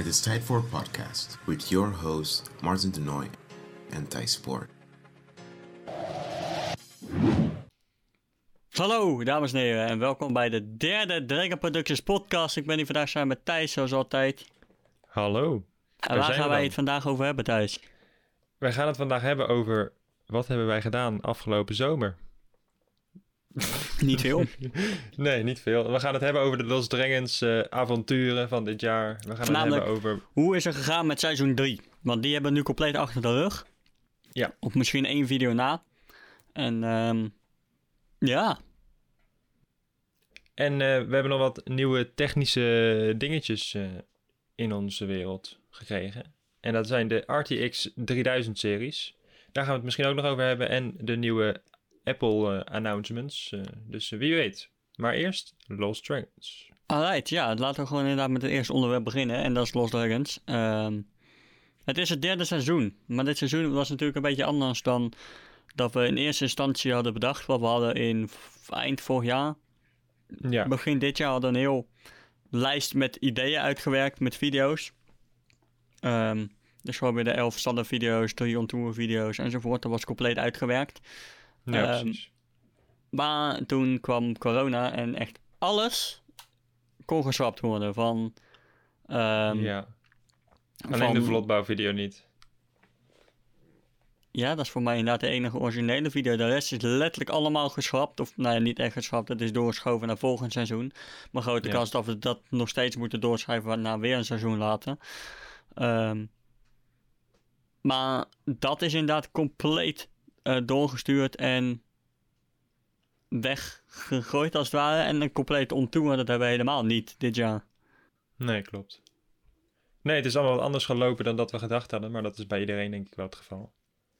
Het is tijd voor een podcast with your host Martin de Nooy en Thijs Spoor. Hallo, dames en heren, en welkom bij de derde Dragon Productions podcast. Ik ben hier vandaag samen met Thijs, zoals altijd. Hallo. En waar gaan we wij het vandaag over hebben, Thijs? Wij gaan het vandaag hebben over wat hebben wij gedaan afgelopen zomer. Niet veel. Nee, niet veel. We gaan het hebben over de Lost Dragons eh, avonturen van dit jaar. We gaan het hebben over... Hoe is er gegaan met seizoen 3? Want die hebben we nu compleet achter de rug. Ja. Of misschien één video na. En ehm ja, En eh, we hebben nog wat nieuwe technische dingetjes eh, in onze wereld gekregen. En dat zijn de RTX 3000 series. Daar gaan we het misschien ook nog over hebben. En de nieuwe Apple eh, announcements. Eh, dus wie weet. Maar eerst Lost Dragons. alright. Ja, laten we gewoon inderdaad met het eerste onderwerp beginnen. En dat is Lost Dragons. Ehm, het is het derde seizoen. Maar dit seizoen was natuurlijk een beetje anders dan dat we in eerste instantie hadden bedacht. Wat we hadden in eind vorig jaar. Ja. Begin dit jaar hadden we een heel lijst met ideeën uitgewerkt met video's. Ehm, dus we hebben de elf standaard video's, drie on-tour video's enzovoort. Dat was compleet uitgewerkt. Ja, Ehm, precies. Maar toen kwam corona en echt alles kon geschrapt worden. Van, ehm, ja. Alleen van- de vlotbouwvideo niet. Ja, dat is voor mij inderdaad de enige originele video. De rest is letterlijk allemaal geschrapt. Of nou ja, niet echt geschrapt. Het is doorgeschoven naar volgend seizoen. Maar grote Ja. kans dat we dat nog steeds moeten doorschrijven naar weer een seizoen later. Ehm, maar dat is inderdaad compleet eh, doorgestuurd en weggegooid als het ware. En een compleet ontour, dat hebben we helemaal niet dit jaar. Nee, klopt. Nee, het is allemaal wat anders gelopen dan dat we gedacht hadden. Maar dat is bij iedereen denk ik wel het geval.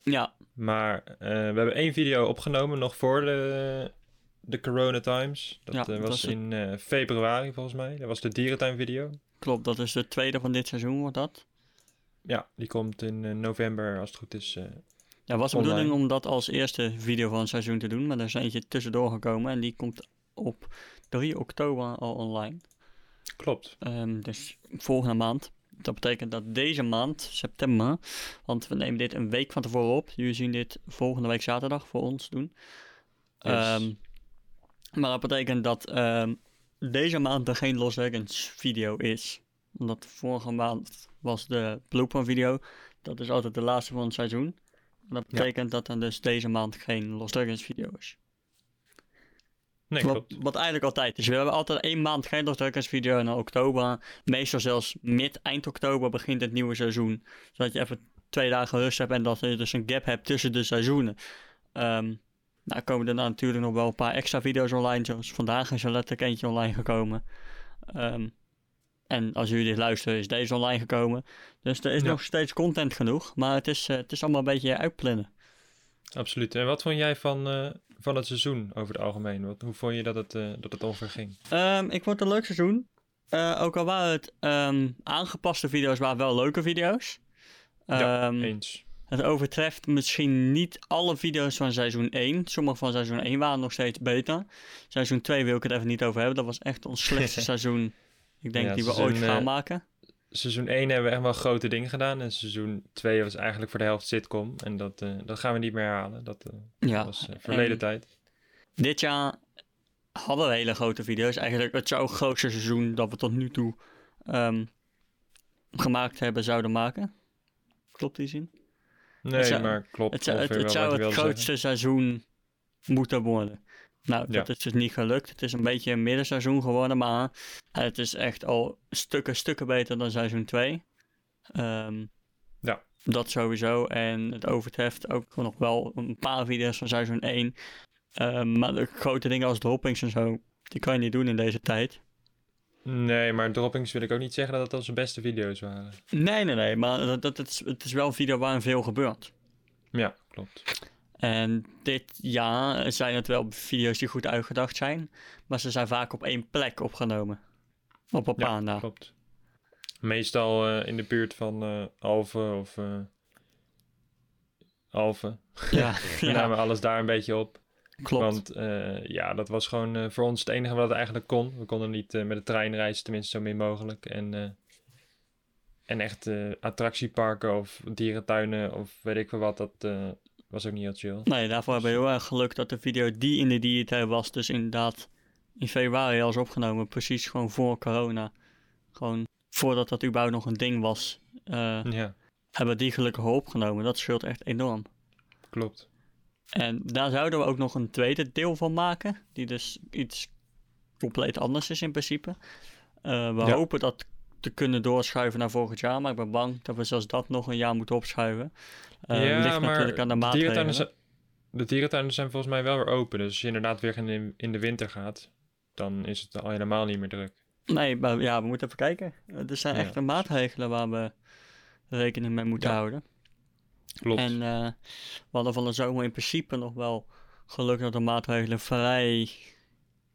Ja, Maar eh, we hebben één video opgenomen nog voor de, de Corona Times. Dat Ja, eh, was was in februari volgens mij. Dat was de dierentuin video. klopt. Dat is de tweede van dit seizoen, wordt dat. Ja, die komt in november als het goed is. Ja, was de Online. bedoeling om dat als eerste video van het seizoen te doen, maar er is eentje tussendoor gekomen en die komt op 3 oktober al online. klopt. Ehm, dus volgende maand. Dat betekent dat deze maand, september, want we nemen dit een week van tevoren op. Jullie zien dit volgende week zaterdag voor ons doen. Yes. Ehm, maar dat betekent dat ehm, deze maand er geen Dragons video is. Omdat vorige maand was de blooper video. Dat is altijd de laatste van het seizoen. En dat Ja. betekent dat er dus deze maand geen Lost Dragons video is. Nee, wat, klopt. wat eigenlijk altijd is. We hebben altijd één maand geen Lost Dragons video en in oktober. Meestal zelfs mid, eind oktober begint het nieuwe seizoen. Zodat je even twee dagen rust hebt en dat je dus een gap hebt tussen de seizoenen. Ehm nou komen er dan natuurlijk nog wel een paar extra video's online. Zoals vandaag is er letterlijk eentje online gekomen. Ehm, en als jullie dit luisteren is deze online gekomen. Dus er is Ja. nog steeds content genoeg. Maar het is, eh, het is allemaal een beetje uitplannen. Absoluut. En wat vond jij van, eh, van het seizoen over het algemeen? Wat, hoe vond je dat het, eh, dat het ongeveer ging? Ehm, ik vond het een leuk seizoen. Ook al waren het ehm, aangepaste video's, waren wel leuke video's. ja, Ehm, eens. het overtreft misschien niet alle video's van seizoen 1. Sommige van seizoen 1 waren nog steeds beter. Seizoen 2 wil ik het even niet over hebben. Dat was echt ons slechtste seizoen, ik denk, Ja, die we seizoen, ooit gaan eh, maken. Seizoen 1 hebben we echt wel grote dingen gedaan. En seizoen 2 was eigenlijk voor de helft sitcom. En dat, eh, dat gaan we niet meer herhalen. Dat eh, Ja, was verleden en tijd. dit jaar hadden we hele grote video's. Eigenlijk het zou het grootste seizoen dat we tot nu toe ehm, gemaakt hebben, zouden maken. Klopt die zin? Nee, zou- maar klopt Het zou het, zou het grootste seizoen moeten worden. Nou, Ja. dat is dus niet gelukt. Het is een beetje een middenseizoen geworden, maar het is echt al stukken, stukken beter dan seizoen 2. Ehm, Ja. Dat sowieso. En het overtreft ook nog wel een paar video's van seizoen 1. Ehm, maar de grote dingen als droppings en zo, die kan je niet doen in deze tijd. Nee, maar droppings wil ik ook niet zeggen dat het onze beste video's waren. Nee, nee, nee. Maar dat, dat, het, is, het is wel een video waarin veel gebeurt. Ja, klopt. En dit jaar zijn het wel video's die goed uitgedacht zijn, maar ze zijn vaak op één plek opgenomen. Op een Ja, paar na. klopt. Meestal eh, in de buurt van eh Alphen of eh Alphen. Ja, We ja, namen alles daar een beetje op. klopt. Want ja, dat was gewoon voor ons het enige wat het eigenlijk kon. We konden niet met de trein reizen, tenminste zo min mogelijk. En en echt attractieparken of dierentuinen of weet ik veel wat, dat was ook niet heel chill. Nee, daarvoor hebben we heel erg geluk dat de video die in de dierentuin was, dus inderdaad in februari al is opgenomen. Precies gewoon voor corona. Gewoon voordat dat überhaupt nog een ding was. eh, Ja, hebben we die gelukkig opgenomen. Dat scheelt echt enorm. klopt. En daar zouden we ook nog een tweede deel van maken. Die dus iets compleet anders is in principe. Eh, we Ja. hopen dat te kunnen doorschuiven naar volgend jaar. Maar ik ben bang dat we zelfs dat nog een jaar moeten opschuiven. Eh, ja, ligt maar natuurlijk aan de maatregelen. dierentuinen, zijn, de dierentuinen zijn volgens mij wel weer open. Dus als je inderdaad weer in de, in de winter gaat, dan is het al helemaal niet meer druk. Nee, maar ja, we moeten even kijken. Eh, Er zijn Ja. echt maatregelen waar we rekening mee moeten Ja. houden. Klopt. En eh, we hadden van de zomer in principe nog wel geluk dat de maatregelen vrij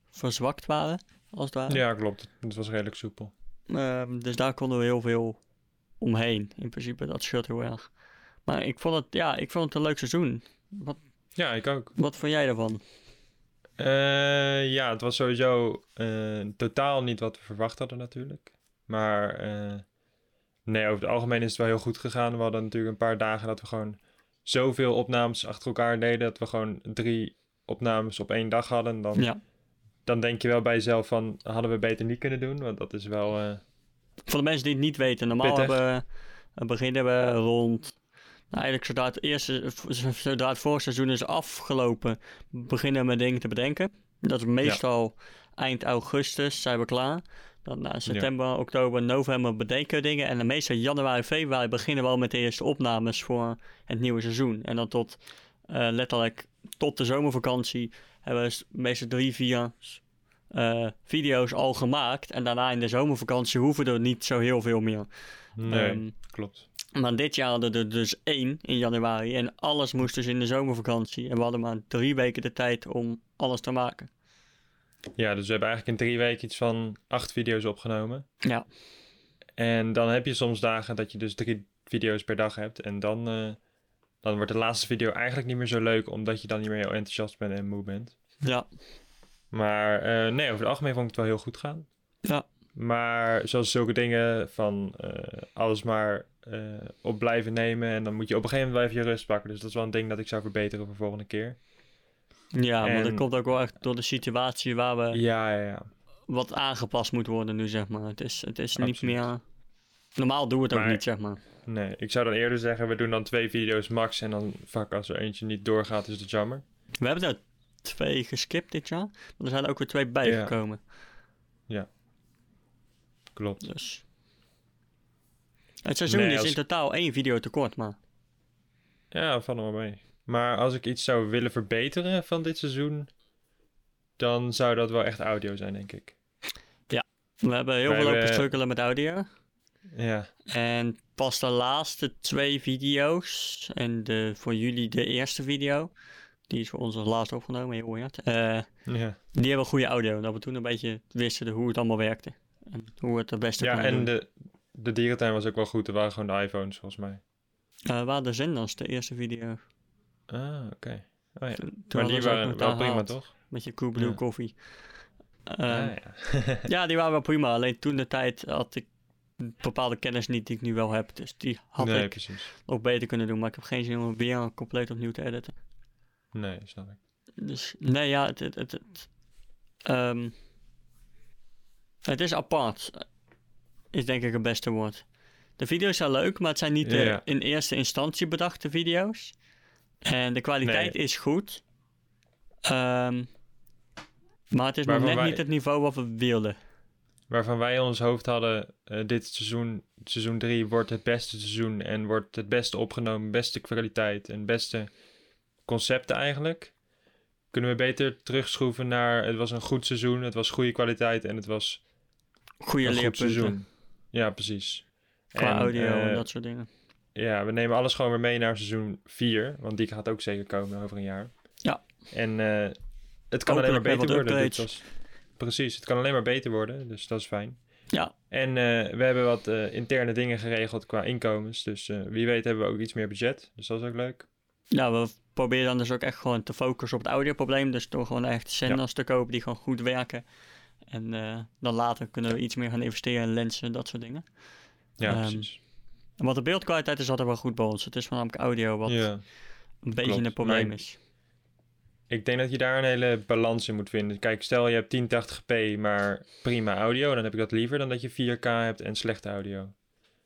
verzwakt waren, als het ware. ja, klopt. Het was redelijk soepel. Ehm, dus daar konden we heel veel omheen. In principe, dat scheelt heel erg. Maar ik vond het, ja, ik vond het een leuk seizoen. Wat, Ja, ik ook. wat vond jij ervan? Eh, ja, het was sowieso eh, totaal niet wat we verwacht hadden natuurlijk. Maar eh, nee, over het algemeen is het wel heel goed gegaan. We hadden natuurlijk een paar dagen dat we gewoon zoveel opnames achter elkaar deden. Dat we gewoon drie opnames op één dag hadden. Dan, Ja. Dan denk je wel bij jezelf van, hadden we beter niet kunnen doen. Want dat is wel... eh, Voor de mensen die het niet weten, normaal Pittig. hebben, we- beginnen we rond... Nou, eigenlijk zodra het, eerste, zodra het voorseizoen is afgelopen, beginnen we dingen te bedenken. Dat is meestal eind augustus, zijn we klaar. Dan na september, oktober, november bedenken we dingen. En dan meestal januari, februari beginnen we al met de eerste opnames voor het nieuwe seizoen. En dan tot eh, letterlijk tot de zomervakantie hebben we meestal drie, vier eh, video's al gemaakt. En daarna in de zomervakantie hoeven er niet zo heel veel meer. nee, Ehm, klopt. maar dit jaar hadden we er dus één in januari. En alles moest dus in de zomervakantie. En we hadden maar drie weken de tijd om alles te maken. Ja, dus we hebben eigenlijk in drie weken iets van acht video's opgenomen. Ja, En dan heb je soms dagen dat je dus drie video's per dag hebt. En dan, eh, dan wordt de laatste video eigenlijk niet meer zo leuk, omdat je dan niet meer heel enthousiast bent en moe bent. ja, Maar eh, nee, over het algemeen vond ik het wel heel goed gaan. ja. Maar zoals zulke dingen van eh, alles maar eh, op blijven nemen. En dan moet je op een gegeven moment wel even je rust pakken. Dus dat is wel een ding dat ik zou verbeteren voor volgende keer. Ja, maar dat komt ook wel echt door de situatie waar we Ja, ja, ja. wat aangepast moet worden nu, zeg maar. Het is, het is niet meer... Normaal doen we het ook niet, zeg maar. Nee, ik zou dan eerder zeggen, we doen dan twee video's max. En dan vaak als er eentje niet doorgaat, is het jammer. We hebben er twee geskipt dit jaar. Maar er zijn er ook weer twee bijgekomen. Klopt. Dus... Het seizoen Nee, is als- in totaal één video tekort, maar... Ja, van wel mee. Maar als ik iets zou willen verbeteren van dit seizoen, dan zou dat wel echt audio zijn, denk ik. We hebben heel veel lopen hebben- struggelen met audio. Ja, En pas de laatste twee video's, en de, voor jullie de eerste video, die is voor ons als laatste opgenomen, heel weird. eh, ja. die hebben goede audio, dat we toen een beetje wisten hoe het allemaal werkte. En hoe het het beste ja en doen. de, de dierentuin was ook wel goed. Er waren gewoon de iPhones, volgens mij. Eh, waar de zenders, de eerste video. Ah, oké. Oh ja. Toen Maar hadden die waren wel prima, toch? Met je Coolblue Ja. koffie. Ah, Ehm, ja. ja, die waren wel prima, alleen toen de tijd had ik bepaalde kennis niet die ik nu wel heb. Dus die had nee, ik precies. ook beter kunnen doen, maar ik heb geen zin om weer compleet opnieuw te editen. Nee, snap ik. Dus nee, ja, het, het, het, het, ehm, het is apart, is denk ik het beste woord. De video's zijn leuk, maar het zijn niet de in eerste instantie bedachte video's. En de kwaliteit Nee. is goed. Ehm, maar het is nog Waarvan net wij- niet het niveau wat we wilden. Waarvan wij in ons hoofd hadden, eh, dit seizoen, seizoen 3 wordt het beste seizoen en wordt het beste opgenomen, beste kwaliteit en beste concepten eigenlijk. Kunnen we beter terugschroeven naar, het was een goed seizoen, het was goede kwaliteit en het was Goede goed seizoen. Ja, precies. qua En, audio en eh, dat soort dingen. Ja, we nemen alles gewoon weer mee naar seizoen 4, want die gaat ook zeker komen over een jaar. Ja. En eh, het kan alleen maar beter worden. Dit was, precies, het kan alleen maar beter worden, dus dat is fijn. Ja, En eh, we hebben wat eh, interne dingen geregeld qua inkomens, dus eh, wie weet hebben we ook iets meer budget, dus dat is ook leuk. ja, we proberen dan dus ook echt gewoon te focussen op het audioprobleem. Dus door gewoon echt zenders te kopen die gewoon goed werken. En dan later kunnen we iets meer gaan investeren in lenzen, dat soort dingen. Ja, Ehm, precies. Wat de beeldkwaliteit is altijd wel goed bij ons. Het is voornamelijk audio wat ja. een beetje klopt. een probleem Maar- is. Ik denk dat je daar een hele balans in moet vinden. Kijk, stel je hebt 1080p, maar prima audio. Dan heb ik dat liever dan dat je 4K hebt en slechte audio.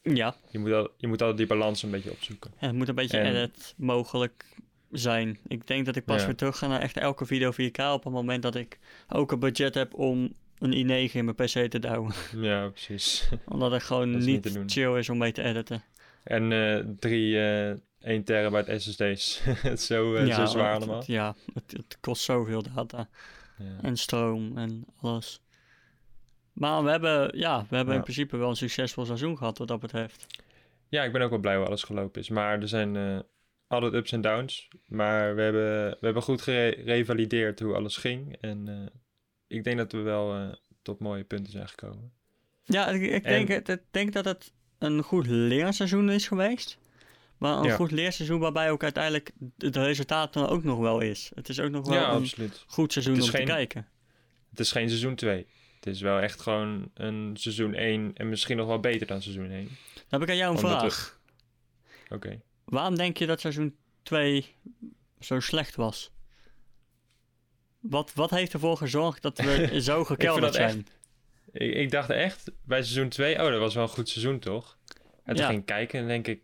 Ja, Je moet, al, je moet altijd die balans een beetje opzoeken. het moet een beetje En- edit mogelijk zijn. Ik denk dat ik pas Ja. weer terug ga naar echt elke video 4K op het moment dat ik ook een budget heb om een i9 in mijn PC te douwen. Ja, precies. Omdat het gewoon niet chill is om mee te editen. En eh drie eh 1 terabyte SSD's. Het is zo, eh, zo zwaar allemaal. het- ja, het, het kost zoveel data. Ja. En stroom en alles. Maar we hebben, ja, we hebben Ja. in principe wel een succesvol seizoen gehad wat dat betreft. ja, ik ben ook wel blij hoe alles gelopen is. Maar er zijn eh, altijd ups en downs. Maar we hebben, we hebben goed gerevalideerd hoe alles ging. En eh, ik denk dat we wel tot mooie punten zijn gekomen. Ja, ik, ik En- denk, ik denk dat het een goed leerseizoen is geweest. Maar een Ja. goed leerseizoen waarbij ook uiteindelijk het resultaat er ook nog wel is. Het is ook nog wel ja, een absoluut. goed seizoen om geen- te kijken. Het is geen seizoen 2. Het is wel echt gewoon een seizoen 1 en misschien nog wel beter dan seizoen 1. Dan heb ik aan jou een Omdat we- vraag. Oké. Waarom denk je dat seizoen 2 zo slecht was? Wat, wat heeft ervoor gezorgd dat we zo gekelderd echt- zijn? Ik, ik dacht echt bij seizoen 2, oh, dat was wel een goed seizoen toch? En toen Ja. ging ik kijken en denk ik,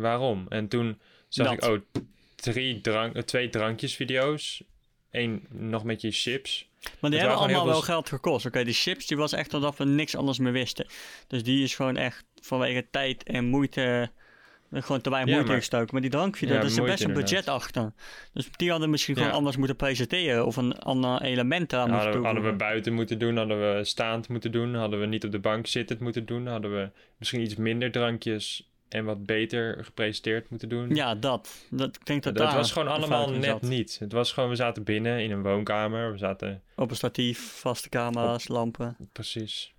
waarom? En toen zag Dat. ik, oh, drie drank, eh, twee drankjes video's. Eén nog met je chips. Maar die hebben allemaal wel veel- geld gekost. Oké, die chips die was echt alsof we niks anders meer wisten. Dus die is gewoon echt vanwege tijd en moeite... eh, Gewoon te weinig Ja, moeite maar- gestoken. Maar die drankvideo, Ja, daar er best een budget inderdaad. achter. Dus die hadden misschien gewoon anders moeten presenteren. Of een ander element aan moeten Hadden, hadden we buiten moeten doen, hadden we staand moeten doen, hadden we niet op de bank zittend moeten doen, hadden we misschien iets minder drankjes en wat beter gepresenteerd moeten doen. Ja, dat. dat. Ik denk dat dat daar was gewoon allemaal net zat. niet. Het was gewoon, we zaten binnen in een woonkamer, we zaten, Op een statief, vaste camera's, lampen. precies.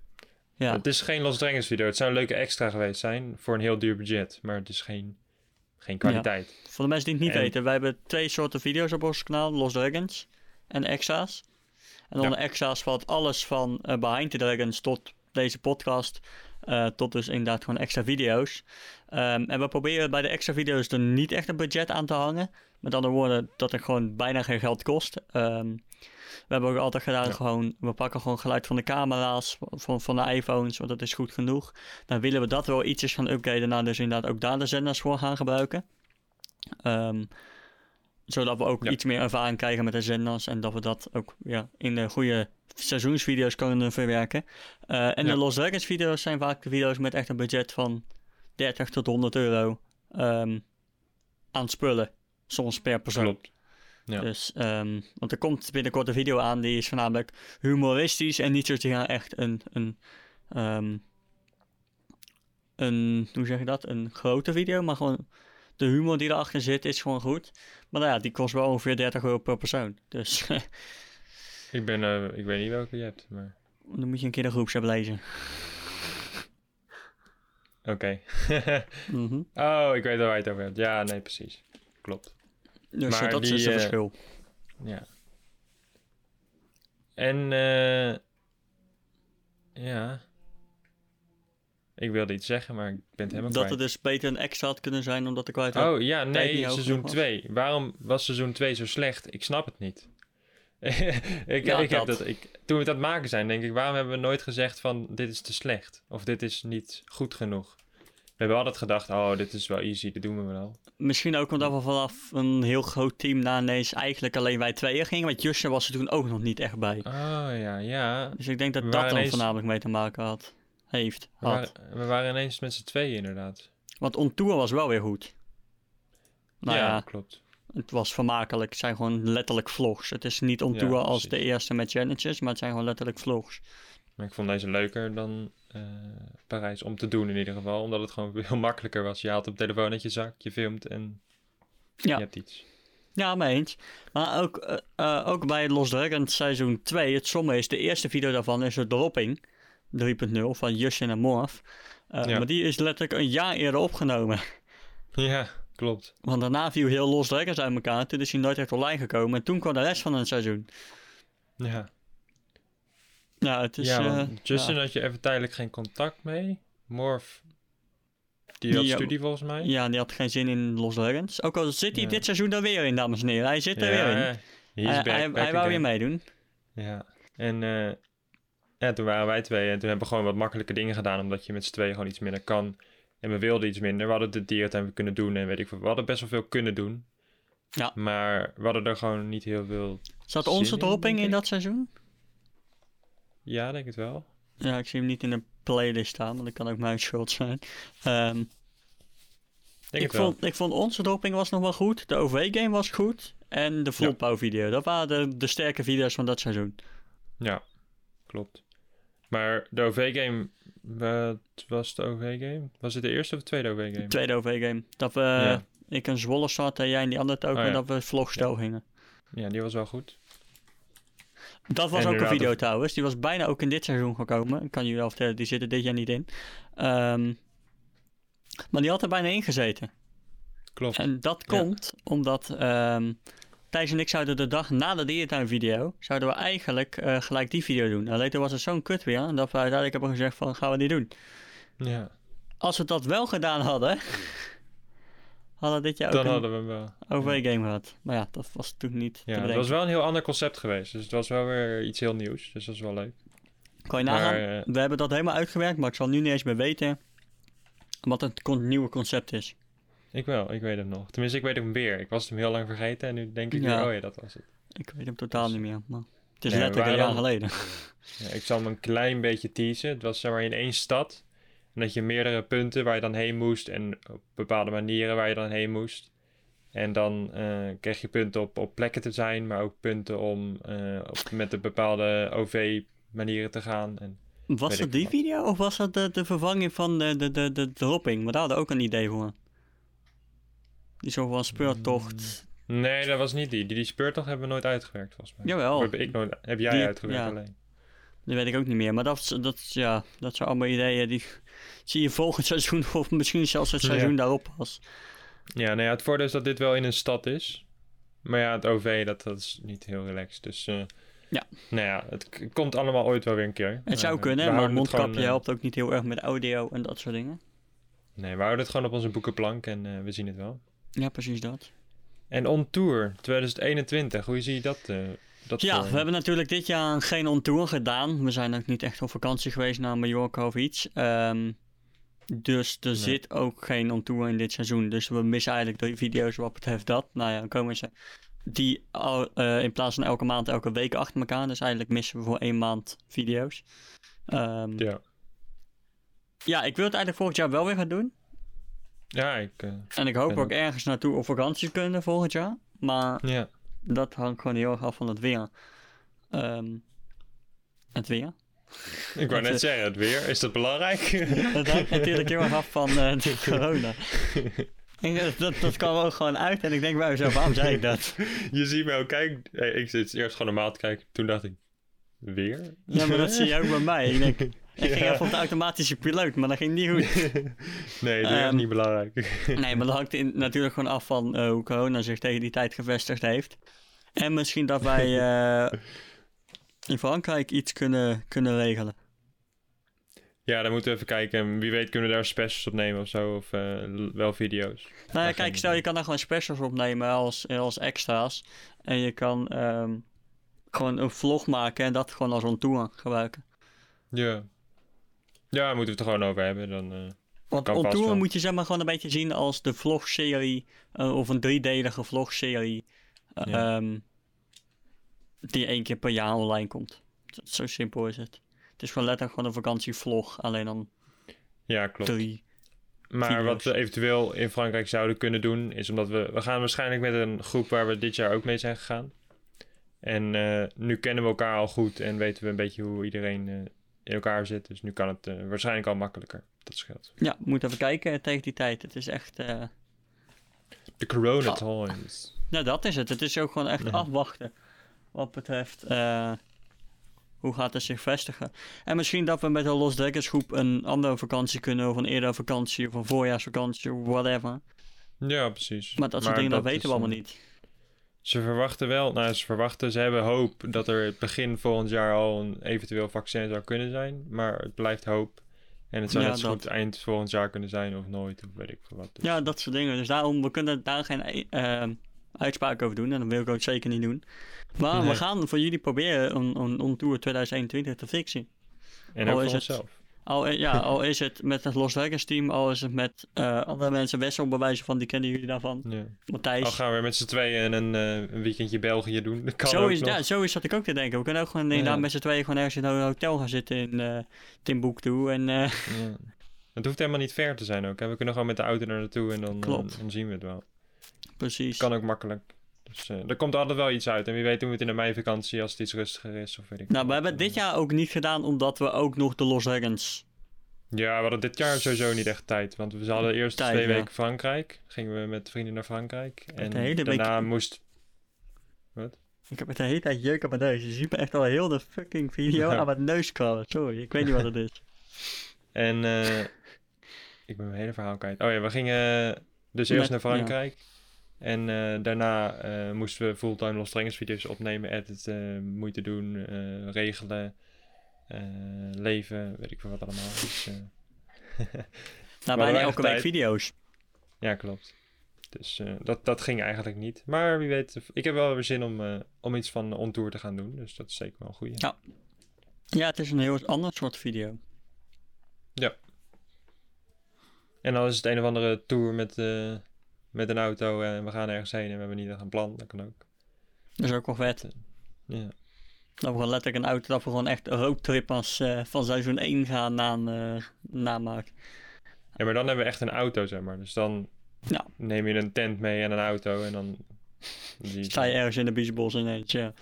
Ja. Het is geen Los Drengers video. Het zou een leuke extra geweest zijn voor een heel duur budget. Maar het is geen, geen kwaliteit. Voor de mensen die het niet En- weten, wij hebben twee soorten video's op ons kanaal: Lost Dragons en extra's. En onder extra's valt alles van eh, Behind the Dragons tot deze podcast, eh, tot dus inderdaad gewoon extra video's. Ehm, en we proberen bij de extra video's er niet echt een budget aan te hangen. Met andere woorden, dat het gewoon bijna geen geld kost. Ehm, we hebben ook altijd gedaan, Ja. gewoon, we pakken gewoon geluid van de camera's, van, van de iPhones, want dat is goed genoeg. Dan willen we dat wel ietsjes gaan upgraden naar dus inderdaad ook daar de zenders voor gaan gebruiken. Ehm, zodat we ook Ja. iets meer ervaring krijgen met de zenders en dat we dat ook ja, in de goede seizoensvideo's kunnen verwerken. Eh, en Ja. de Los Dragons video's zijn vaak de video's met echt een budget van 30 tot 100 euro ehm, aan spullen, soms per persoon. Klopt. Ja. Dus, ehm, want er komt binnenkort een video aan die is voornamelijk humoristisch en niet zozeer echt een, een, ehm, een, hoe zeg je dat, een grote video, maar gewoon de humor die erachter zit is gewoon goed. Maar nou ja, die kost wel ongeveer 30 euro per persoon. Dus Ik, ben, eh, ik weet niet welke je hebt, maar... dan moet je een keer de groepsapp lezen. Oké. Mhm. oh, ik weet waar je het over hebt. Ja, nee, precies. Klopt. Dus Maar dat die, is het eh, verschil. Ja. En, eh ja... Ik wilde iets zeggen, maar ik ben het helemaal Dat kwijt. het dus beter een extra had kunnen zijn, omdat de kwaliteit... Oh ja, nee, seizoen genoeg was. 2. Waarom was seizoen 2 zo slecht? Ik snap het niet. ik, Ja, ik heb dat. dat, ik, toen we het maken zijn, denk ik, waarom hebben we nooit gezegd van dit is te slecht? Of dit is niet goed genoeg? We hebben altijd gedacht, oh, dit is wel easy, dit doen we wel. Misschien ook omdat we vanaf een heel groot team na ineens eigenlijk alleen wij tweeën gingen. Want Jusje was er toen ook nog niet echt bij. Oh ja, ja. Dus ik denk dat dat dan ineens- voornamelijk mee te maken had. Heeft. We Had. waren, we waren ineens met z'n tweeën inderdaad. Want On Tour was wel weer goed. Nou ja, ja, klopt. het was vermakelijk. Het zijn gewoon letterlijk vlogs. Het is niet On Ja, Tour als de eerste met challenges, maar het zijn gewoon letterlijk vlogs. Maar ik vond deze leuker dan eh, Parijs om te doen in ieder geval. Omdat het gewoon veel makkelijker was. Je haalt op telefoon uit je zak, je filmt en Ja. je hebt iets. Ja, mee eens. Maar ook, eh, eh, ook bij Los Dragons seizoen 2, het somme is, de eerste video daarvan is de dropping 3.0 van Justin en Morph. Eh, Ja. Maar die is letterlijk een jaar eerder opgenomen. Ja, klopt. Want daarna viel heel Los Dragons uit elkaar. Toen is hij nooit echt online gekomen. En toen kwam de rest van het seizoen. Ja. Ja, het is... ja, want Justin ja. had je even tijdelijk geen contact mee. Morph Die had Die, studie volgens mij. Ja, die had geen zin in Los Dragons. Ook al zit hij dit seizoen er weer in, dames en heren. Hij zit er weer in. Hij, back, hij, back hij wou weer meedoen. Ja, en eh, ja, toen waren wij twee en toen hebben we gewoon wat makkelijke dingen gedaan, omdat je met z'n tweeën gewoon iets minder kan. En we wilden iets minder. We hadden de dierentuin kunnen doen en weet ik veel. We hadden best wel veel kunnen doen. Ja. Maar we hadden er gewoon niet heel veel. Zat onze in, dropping in ik. dat seizoen? Ja, denk het wel. Ja, ik zie hem niet in de playlist staan, want dat kan ook mijn schuld zijn. Ehm, Denk ik, wel. vond, ik vond onze dropping was nog wel goed. De OV-game was goed. En de Vlotbouw-video. Dat waren de, de sterke video's van dat seizoen. Ja, klopt. Maar de OV-game, wat was de OV-game? Was het de eerste of de tweede OV-game? Tweede OV-game. Dat we, Ja. ik een Zwolle startte en jij in die andere token. Oh, ja. dat we vlogstel gingen. Ja, die was wel goed. Dat was En ook een video trouwens. Die was bijna ook in dit seizoen gekomen. Ik kan jullie wel vertellen, die zitten dit jaar niet in. Ehm, maar die had er bijna in gezeten. Klopt. En dat Ja. komt omdat ehm Thijs en ik zouden de dag na de dierentuin video, zouden we eigenlijk eh, gelijk die video doen. Alleen toen was het zo'n kut weer, dat we uiteindelijk hebben gezegd van gaan we die doen. Ja, Als we dat wel gedaan hadden, hadden we dit jaar ook dan een hadden we hem wel. OV-game gehad. Maar ja, dat was toen niet Ja, het was wel een heel ander concept geweest. Dus het was wel weer iets heel nieuws. Dus dat is wel leuk. Kan je nagaan, Maar, eh, we hebben dat helemaal uitgewerkt, maar ik zal nu niet eens meer weten wat het nieuwe concept is. Ik wel, ik weet hem nog. Tenminste, ik weet hem weer. Ik was hem heel lang vergeten en nu denk ik Ja. weer, oh ja, dat was het. Ik weet hem totaal Dus- niet meer, maar het is letterlijk een jaar geleden. Ja, ik zal hem een klein beetje teasen. Het was zeg maar in één stad. En dat je meerdere punten waar je dan heen moest. En op bepaalde manieren waar je dan heen moest. En dan eh, kreeg je punten op, op plekken te zijn. Maar ook punten om eh, op, met de bepaalde OV-manieren te gaan. En, Was dat die wat. video of was dat de, de vervanging van de, de, de, de dropping? Maar daar hadden ook een idee voor. Die zo van speurtocht. nee, dat was niet die. Die, die speurtocht hebben we nooit uitgewerkt volgens mij. Jawel. Of Heb, ik nooit, heb jij Die- uitgewerkt ja. alleen? Dat weet ik ook niet meer. Maar dat, dat, ja, dat zijn allemaal ideeën die zie je volgend seizoen of misschien zelfs het Ja. seizoen daarop pas. Ja, nou ja, het voordeel is dat dit wel in een stad is. Maar ja, het OV, dat, dat is niet heel relaxed. Dus eh, Ja. nou ja, het komt allemaal ooit wel weer een keer. Het zou Eh, kunnen, we maar het mondkapje gewoon, eh, helpt ook niet heel erg met audio en dat soort dingen. Nee, we houden het gewoon op onze boekenplank en we zien het wel. Ja, precies dat. En On Tour 2021, hoe zie je dat? eh, dat Ja, we hebben natuurlijk dit jaar geen on-tour gedaan. We zijn ook niet echt op vakantie geweest naar Mallorca of iets. Ehm, dus er Nee. zit ook geen on-tour in dit seizoen. Dus we missen eigenlijk de video's wat betreft dat. Nou ja, dan komen ze die al, eh, in plaats van elke maand, elke week achter elkaar. Dus eigenlijk missen we voor één maand video's. Ehm, ja. Ja, ik wil het eigenlijk volgend jaar wel weer gaan doen. Ja ik... eh, En ik hoop ook ergens naartoe op vakantie kunnen volgend jaar. Maar ja. dat hangt gewoon heel erg af van het weer. Ehm, het weer? Ik wou Dat, net eh, zeggen, het weer, is dat belangrijk? Het hangt natuurlijk heel erg af van eh, de corona. Dat, dat, dat kwam ook gewoon uit en ik denk bij mezelf, waarom zei ik dat? je ziet mij ook kijken. Hey, ik zit eerst gewoon normaal te kijken. Toen dacht ik, weer? Ja, maar dat zie je ook bij mij. Ik denk, ik ging even op de automatische piloot, maar dat ging niet goed. nee, weer is Ehm, niet belangrijk. Nee, maar dat hangt in, natuurlijk gewoon af van eh, hoe corona zich tegen die tijd gevestigd heeft. En misschien dat wij eh, in Frankrijk iets kunnen, kunnen regelen. Ja, dan moeten we even kijken. Wie weet kunnen we daar specials op nemen of zo. Of eh, wel video's. Nou ja, kijk, stel je kan daar gewoon specials opnemen als, als extra's. En je kan ehm, gewoon een vlog maken en dat gewoon als on tour gebruiken. Ja. Ja, moeten we het er gewoon over hebben. Dan, eh, Want Kan on vast tour wel. moet je zeg maar gewoon een beetje zien als de vlogserie eh, of een driedelige vlogserie eh, Ja. ehm, die één keer per jaar online komt. Zo- simpel is het. Het is gewoon letterlijk gewoon een vakantievlog, alleen dan ja, klopt. drie. Maar video's. wat we eventueel in Frankrijk zouden kunnen doen, is omdat we... We gaan waarschijnlijk met een groep waar we dit jaar ook mee zijn gegaan. En nu kennen we elkaar al goed en weten we een beetje hoe iedereen in elkaar zit. Dus nu kan het eh, waarschijnlijk al makkelijker. Dat scheelt. Ja, we moeten even kijken tegen die tijd. Het is echt... eh, De corona Ah. times. Nou, dat is het. Het is ook gewoon echt Ja. afwachten. Wat betreft eh, hoe gaat het zich vestigen. En misschien dat we met de Los Dragons groep een andere vakantie kunnen, of een eerder vakantie, of een voorjaarsvakantie, of whatever. Ja, precies. Maar dat soort dingen, dat weten we allemaal eh, niet. Ze verwachten wel, nou ze verwachten, ze hebben hoop dat er begin volgend jaar al een eventueel vaccin zou kunnen zijn. Maar het blijft hoop. En het zou Ja, net zo dat. goed eind volgend jaar kunnen zijn of nooit, of weet ik veel wat. Dus- Ja, dat soort dingen. Dus daarom, we kunnen daar geen eh, uitspraak over doen. En dat wil ik ook zeker niet doen. Maar we gaan voor jullie proberen een, een, een Tour 2021 te fixen. en al ook voor onszelf. Al, ja, al is het met het Los Vegas team, al is het met eh, andere mensen. Wessel bewijzen van, die kennen jullie daarvan. Ja. Matthijs. Al gaan we met z'n tweeën een, eh, een weekendje België doen. Dat kan zo, is, ja, zo is dat ik ook te denken. We kunnen ook gewoon Ja. inderdaad met z'n tweeën gewoon ergens in een hotel gaan zitten in uh, Timbuktu. En Ja. Het hoeft helemaal niet ver te zijn ook. Hè. We kunnen gewoon met de auto er naartoe en dan, Klopt. dan zien we het wel. precies. Kan ook makkelijk. Dus eh, er komt altijd wel iets uit. En wie weet doen we het in de meivakantie als het iets rustiger is. Of weet ik Nou, we hebben wat. het dit jaar ook niet gedaan omdat we ook nog de Los Dragons... Ja, we hadden dit jaar sowieso niet echt tijd. Want we hadden eerst Tijd, twee ja. weken Frankrijk. Gingen we met vrienden naar Frankrijk. En week- daarna moest... Ik heb het de hele tijd jeuk op mijn neus. Je ziet me echt al heel de fucking video aan mijn neus krabben. Sorry, ik weet niet wat het is. En eh, ik ben mijn hele verhaal kwijt. Oh ja, we gingen dus eerst Met- naar Frankrijk. En eh, daarna eh, moesten we fulltime Los video's opnemen, editen, moeite doen, eh, regelen, leven, weet ik veel wat allemaal. Dus, Nou, bijna elke week video's. ja, klopt. Dus dat, dat ging eigenlijk niet. Maar wie weet, ik heb wel weer zin om, om iets van On Tour te gaan doen. Dus dat is zeker wel een goeie. Ja. Ja, het is een heel ander soort video. En dan is het een of andere tour met, met een auto en we gaan ergens heen en we hebben niet echt een plan. Dat kan ook. Dat is ook wel vet. Ja. Dat we gewoon letterlijk een auto, dat we gewoon echt een roadtrip als eh, van seizoen 1 gaan na, eh, namaken. Ja, maar dan hebben we echt een auto, zeg maar. Dus dan Ja. neem je een tent mee en een auto en dan... Die, Sta je ergens in de biesbos ineens, ja.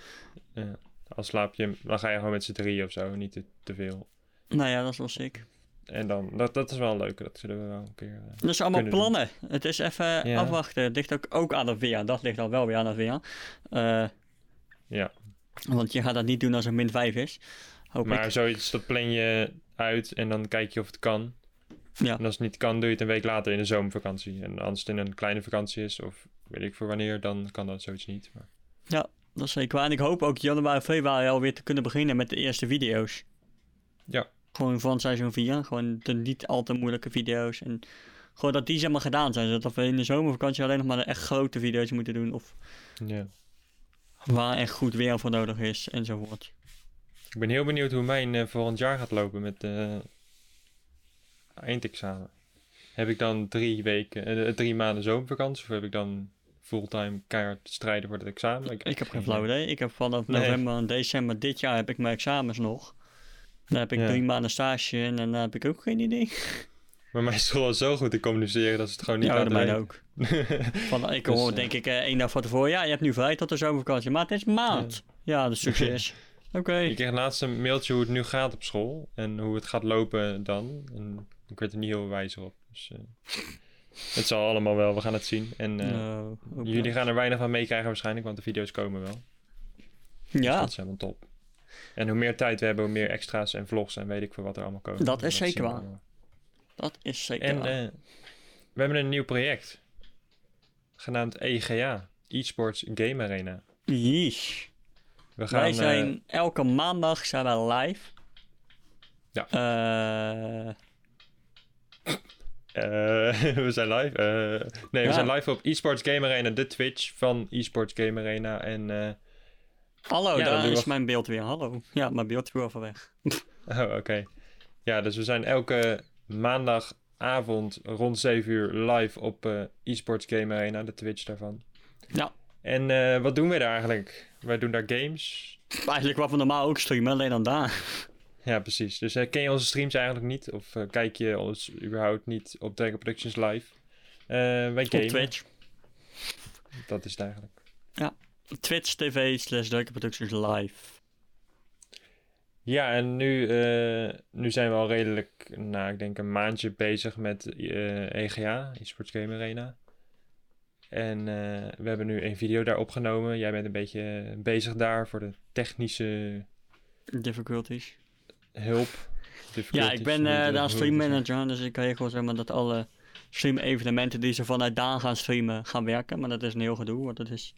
ja, dan slaap je, dan ga je gewoon met z'n drieën of zo, niet te, te veel. Nou ja, dat is wel sick. En dan, dat, dat is wel leuk, dat zullen we wel een keer... eh, Dat is allemaal doen. plannen. Het is even Ja. afwachten. Het ligt ook, ook aan het weer. Dat ligt dan wel weer aan het weer. Eh, ja, want je gaat dat niet doen als het min 5 is. Hoop maar ik. zoiets, dat plan je uit en dan kijk je of het kan. Ja. En als het niet kan, doe je het een week later in de zomervakantie. En als het in een kleine vakantie is, of weet ik voor wanneer, dan kan dat zoiets niet. Maar... Dat is zeker waar. En ik hoop ook januari, februari alweer te kunnen beginnen met de eerste video's. Ja. Gewoon van seizoen 4. Gewoon de niet al te moeilijke video's. En gewoon dat die zeg maar gedaan zijn. Zodat we in de zomervakantie alleen nog maar de echt grote video's moeten doen. Of waar echt goed weer voor nodig is enzovoort. Ik ben heel benieuwd hoe mijn eh, volgend jaar gaat lopen met eh eindexamen. Heb ik dan drie weken, eh, drie maanden zomervakantie of heb ik dan fulltime keihard strijden voor het examen? Ik heb geen flauw idee. Ik heb vanaf Nee. november en december dit jaar heb ik mijn examens nog. Dan heb ik Ja. drie maanden stage en dan heb ik ook geen idee. Maar mijn school is zo goed te communiceren dat ze het gewoon niet ja, laten de weten. ook. Van, ik Dus, hoor eh, denk ik eh, één dag van tevoren. Ja, je hebt nu vrij tot de zomervakantie. Maar het is maand. Ja, dus succes. Oké. Ik kreeg laatst een mailtje hoe het nu gaat op school en hoe het gaat lopen dan. En ik werd er niet heel wijzer op. Dus eh, het zal allemaal wel, we gaan het zien. En Nou, jullie gaan er weinig van meekrijgen waarschijnlijk, want de video's komen wel. Dus Ja, dat is helemaal top. En hoe meer tijd we hebben, hoe meer extra's en vlogs en weet ik veel wat er allemaal komen. Dat is zeker we waar. dat is zeker En waar. eh, we hebben een nieuw project. Genaamd EGA. eSports Game Arena. Yeesh. We gaan... Wij eh, zijn elke maandag zijn wij live. Ja. Eh, we zijn live. nee, we Ja. zijn live op eSports Game Arena. De Twitch van eSports Game Arena. En... hallo, Ja, daar is mijn beeld weer. Hallo. Ja, mijn beeld is weer weg. Oh, oké. Ja, dus we zijn elke maandagavond rond 7 uur live op eh eSports Game Arena, de Twitch daarvan. Ja. En eh, wat doen we daar eigenlijk? Wij doen daar games. Eigenlijk wat we normaal ook streamen, alleen dan daar. Ja, precies. Dus eh, ken je onze streams eigenlijk niet? Of kijk je ons überhaupt niet op Dragon Productions live? Wij Op. Twitch. Dat is het eigenlijk. Twitch TV slash Duiken Productions live. Ja, en nu, eh, nu zijn we al redelijk, nou, ik denk een maandje bezig met eh, EGA, eSports Game Arena. En eh, we hebben nu een video daar opgenomen. Jij bent een beetje bezig daar voor de technische Difficulties. hulp. Ja, Difficulties, ik ben daar stream manager, dus ik gewoon zeg maar dat alle stream evenementen die ze vanuit Daan gaan streamen, gaan werken. Maar dat is een heel gedoe, want dat is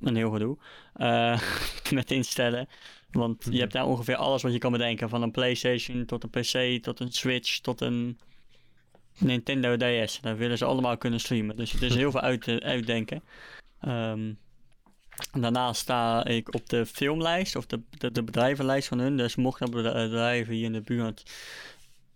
een heel gedoe. eh, met instellen. Want je hebt daar ongeveer alles wat je kan bedenken. Van een PlayStation tot een PC, tot een Switch, tot een Nintendo DS. Daar willen ze allemaal kunnen streamen. Dus het is heel veel uit, uitdenken. Ehm, daarnaast sta ik op de filmlijst, of de, de, de bedrijvenlijst van hun. Dus mochten bedrijven hier in de buurt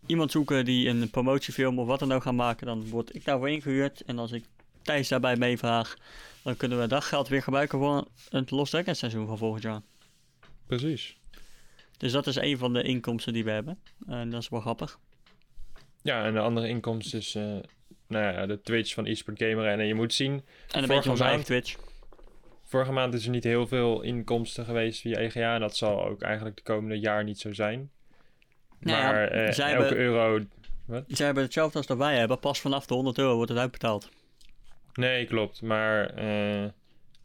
iemand zoeken die een promotiefilm of wat dan ook gaan maken, dan word ik daarvoor ingehuurd. En als ik Thijs daarbij meevraag, dan kunnen we dat geld weer gebruiken voor het Lost Decade seizoen van volgend jaar. Precies. Dus dat is een van de inkomsten die we hebben. En dat is wel grappig. Ja, en de andere inkomst is eh, nou ja, de Twitch van eSport Gamer. En je moet zien, En een beetje onze eigen Twitch. vorige maand is er niet heel veel inkomsten geweest via EGA. En dat zal ook eigenlijk de komende jaar niet zo zijn. Nou ja, maar eh, zij elke hebben- euro... Zij hebben hetzelfde als dat wij hebben. Pas vanaf de 100 euro wordt het uitbetaald. Nee, klopt. Maar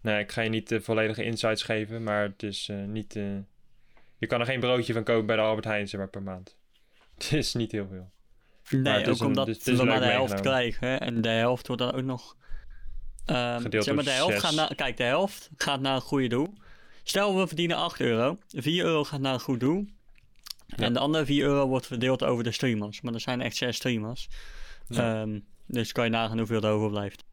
nee, ik ga je niet de volledige insights geven. Maar het is eh, niet... eh, je kan er geen broodje van kopen bij de Albert Heijn zeg maar, per maand. Het is niet heel veel. Nee, ook een- omdat dus we maar de helft krijgen. hè. En de helft wordt dan ook nog... Gedeeld zeg maar, de helft gaat naar... Kijk, de helft gaat naar een goede doel. Stel, we verdienen 8 euro. 4 euro gaat naar een goed doel. Ja. En de andere 4 euro wordt verdeeld over de streamers. Maar er zijn echt 6 streamers. Ja. Ehm, dus kan je nagaan hoeveel er overblijft.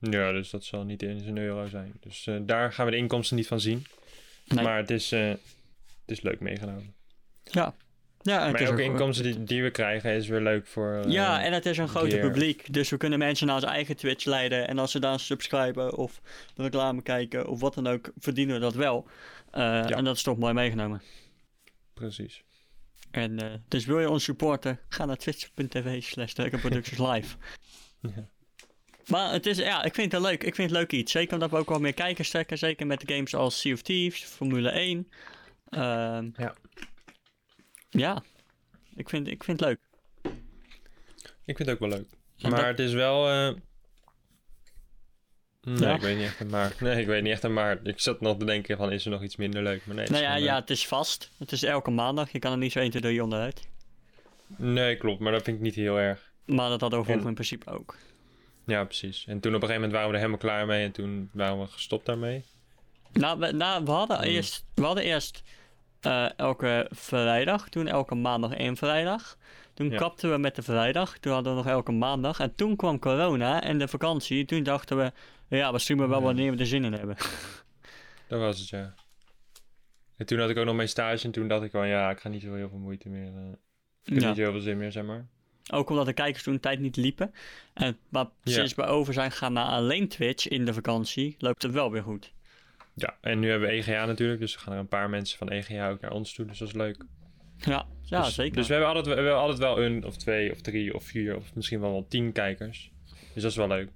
Ja, dus dat zal niet eens een euro zijn. Dus eh, daar gaan we de inkomsten niet van zien. Nee. Maar het is, eh, het is leuk meegenomen. Ja. Ja, en het maar elke ook- inkomsten die, die we krijgen is weer leuk voor... eh, Ja, en het is een groter gear. publiek. Dus we kunnen mensen naar ons eigen Twitch leiden. En als ze daar subscriben of de reclame kijken of wat dan ook, verdienen we dat wel. Eh, En dat is toch mooi meegenomen. Precies. En, dus wil je ons supporten, ga naar twitch.tv slash live. Ja. Maar het is, ja, ik vind het leuk. Ik vind het leuk iets. Zeker omdat we ook wel meer kijkers trekken. Zeker met games als Sea of Thieves, Formule 1. Ehm, Ja. Ja, ik vind, ik vind het leuk. Ik vind het ook wel leuk. Maar dat- het is wel... eh, Nee, Ja. ik weet niet echt een maar. Nee, ik weet niet echt een maar. Ik zat nog te denken van, is er nog iets minder leuk? Maar nee, Nou ja, ja, leuk. het is vast. Het is elke maandag. Je kan er niet zo 1, 2, 3 onderuit. Nee, klopt. Maar dat vind ik niet heel erg. Maar dat vroeger En- in principe ook. Ja, precies. En toen op een gegeven moment waren we er helemaal klaar mee. En toen waren we gestopt daarmee. Nou, we, nou, we hadden Hmm. eerst, we hadden eerst eh, elke vrijdag, toen elke maandag één vrijdag. Toen Ja. kapten we met de vrijdag, toen hadden we nog elke maandag. En toen kwam corona en de vakantie. Toen dachten we, ja, we streamen wel Ja. wanneer we er zin in hebben. Dat was het, ja. En toen had ik ook nog mijn stage. En toen dacht ik van, ja, ik ga niet zo heel veel moeite meer. eh, ik heb Ja. niet zo heel veel zin meer, zeg maar. Ook omdat de kijkers toen tijd niet liepen. En, maar sinds we over zijn gegaan naar alleen Twitch in de vakantie, loopt het wel weer goed. Ja, en nu hebben we EGA natuurlijk. Dus er gaan er een paar mensen van EGA ook naar ons toe. Dus dat is leuk. Ja, ja dus, zeker. Dus we hebben, altijd, we hebben altijd wel een of twee of drie of vier of misschien wel wel tien kijkers. Dus dat is wel leuk.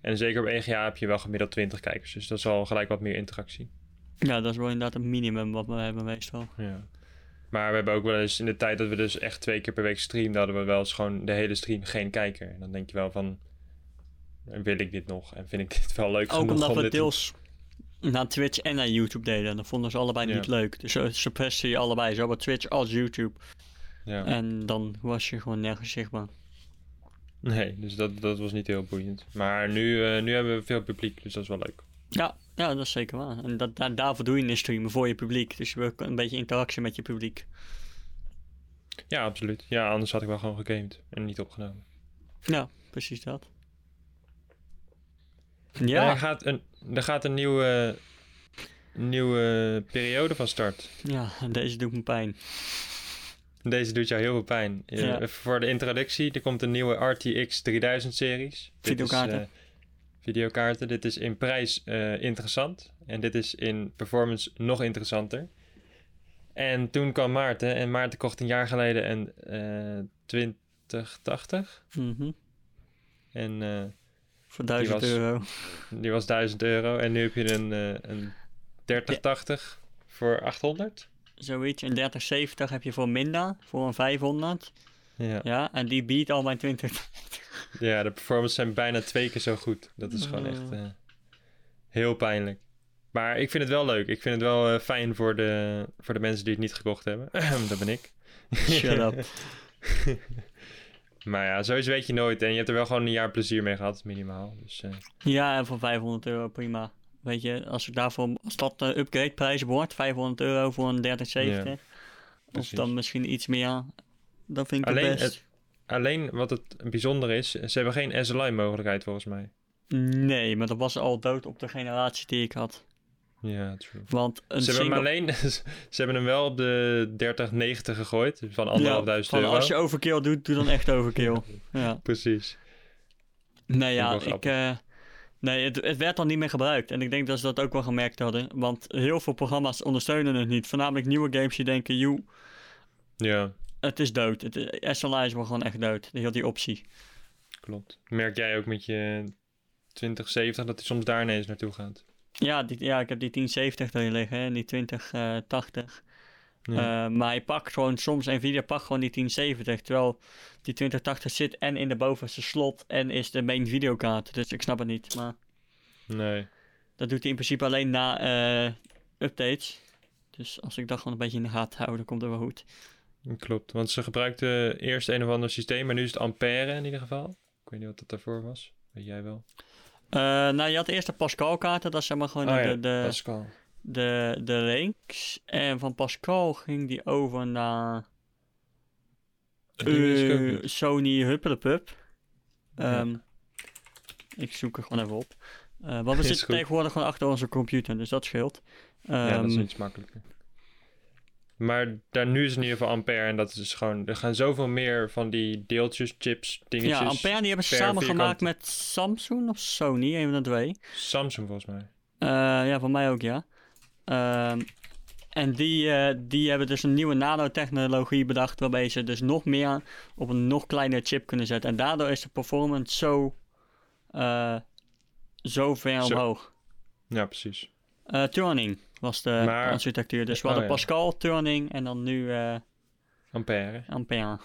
En zeker op EGA heb je wel gemiddeld 20 kijkers. Dus dat is al gelijk wat meer interactie. Ja, dat is wel inderdaad een minimum wat we hebben meestal. Ja. Maar we hebben ook wel eens in de tijd dat we dus echt twee keer per week streamden, hadden we wel eens gewoon de hele stream geen kijker. En dan denk je wel van, wil ik dit nog? En vind ik dit wel leuk Ook omdat om we dit deels naar Twitch en naar YouTube deden. Dat vonden ze allebei Ja. niet leuk. Dus zo suppresste je allebei, zowel Twitch als YouTube. Ja. En dan was je gewoon nergens zichtbaar. Nee, dus dat, dat was niet heel boeiend. Maar nu, eh, nu hebben we veel publiek, dus dat is wel leuk. Ja, ja dat is zeker waar. En dat, daar, daarvoor doe je een streamen, voor je publiek. Dus je wil een beetje interactie met je publiek. Ja, absoluut. Ja, anders had ik wel gewoon gegamed en niet opgenomen. Ja, precies dat. En Ja, er gaat een, er gaat een nieuwe, nieuwe periode van start. ja, deze doet me pijn. Deze doet jou heel veel pijn. Ja. voor de introductie, er komt een nieuwe RTX 3000 series. Videokaarten. Eh, videokaarten. Dit is in prijs eh, interessant. En dit is in performance nog interessanter. En toen kwam Maarten. En Maarten kocht een jaar geleden een eh 2080. Mhm. En eh, Voor 1000 was- euro. die was 1000 euro. En nu heb je een, eh een 3080 voor 800. Zoiets. En 3070 heb je voor minder, voor een 500. Ja. Ja, en die biedt al mijn 20. ja, de performance zijn bijna twee keer zo goed. Dat is gewoon echt eh, heel pijnlijk. Maar ik vind het wel leuk. Ik vind het wel eh, fijn voor de, voor de mensen die het niet gekocht hebben. dat ben ik. Shut up. maar ja, sowieso weet je nooit. En je hebt er wel gewoon een jaar plezier mee gehad, minimaal. Dus eh, Ja, en voor 500 euro prima. weet je, als ik daarvoor, als dat de upgrade prijs wordt, 500 euro voor een 3070. of dan misschien iets meer, dan vind ik Alleen het best. het- Alleen wat het bijzonder is, ze hebben geen SLI mogelijkheid volgens mij. Nee, maar dat was al dood op de generatie die ik had. Ja, true. Want een Ze hebben, hem alleen, ze hebben hem wel op de 3090 gegooid, van anderhalfduizend van euro. als je overkill doet, doe dan echt overkill. ja. Precies. Nee, ja, ik wel ik... eh, nee, het, het werd dan niet meer gebruikt. En ik denk dat ze dat ook wel gemerkt hadden. Want heel veel programma's ondersteunen het niet. Voornamelijk nieuwe games die denken, joe, Ja, het is dood. Het, SLI is wel gewoon echt dood. Heel die optie. klopt. Merk jij ook met je 2070 dat hij soms daar ineens naartoe gaat? Ja, die, ja ik heb die 1070 erin liggen en die 2080. Ja. Eh, maar hij pakt gewoon soms, Nvidia pakt gewoon die 1070. Terwijl die 2080 zit en in de bovenste slot en is de main videokaart. Dus ik snap het niet. Maar nee. dat doet hij in principe alleen na eh, updates. Dus als ik dat gewoon een beetje in de gaten hou, dan komt het wel goed. Klopt, want ze gebruikten eerst een of ander systeem, maar nu is het Ampère in ieder geval. Ik weet niet wat dat daarvoor was. Weet jij wel? Eh, nou, je had eerst de Pascal kaarten. Dat is zeg maar gewoon Oh de, ja, de, Pascal. de, de links. En van Pascal ging die over naar eh. Sony Huppelepup. Ja. Ehm Ik zoek er gewoon even op. Eh want we zitten goed. tegenwoordig gewoon achter onze computer, dus dat scheelt. ja, dat is Ehm, iets makkelijker. Maar daar nu is het in ieder geval Ampère en dat is gewoon... Er gaan zoveel meer van die deeltjes, chips, dingetjes. ja, Ampère die hebben ze samen gemaakt met Samsung of Sony, een van de twee. Samsung volgens mij. Eh, ja, voor mij ook, ja. Ehm, en die, eh, die hebben dus een nieuwe nanotechnologie bedacht, waarbij ze dus nog meer op een nog kleiner chip kunnen zetten. En daardoor is de performance zo, eh, zo ver omhoog. Ja, precies. Turing was de Maar- architectuur. Dus we Oh, hadden ja. Pascal, Turing en dan nu eh Ampère. Ampère.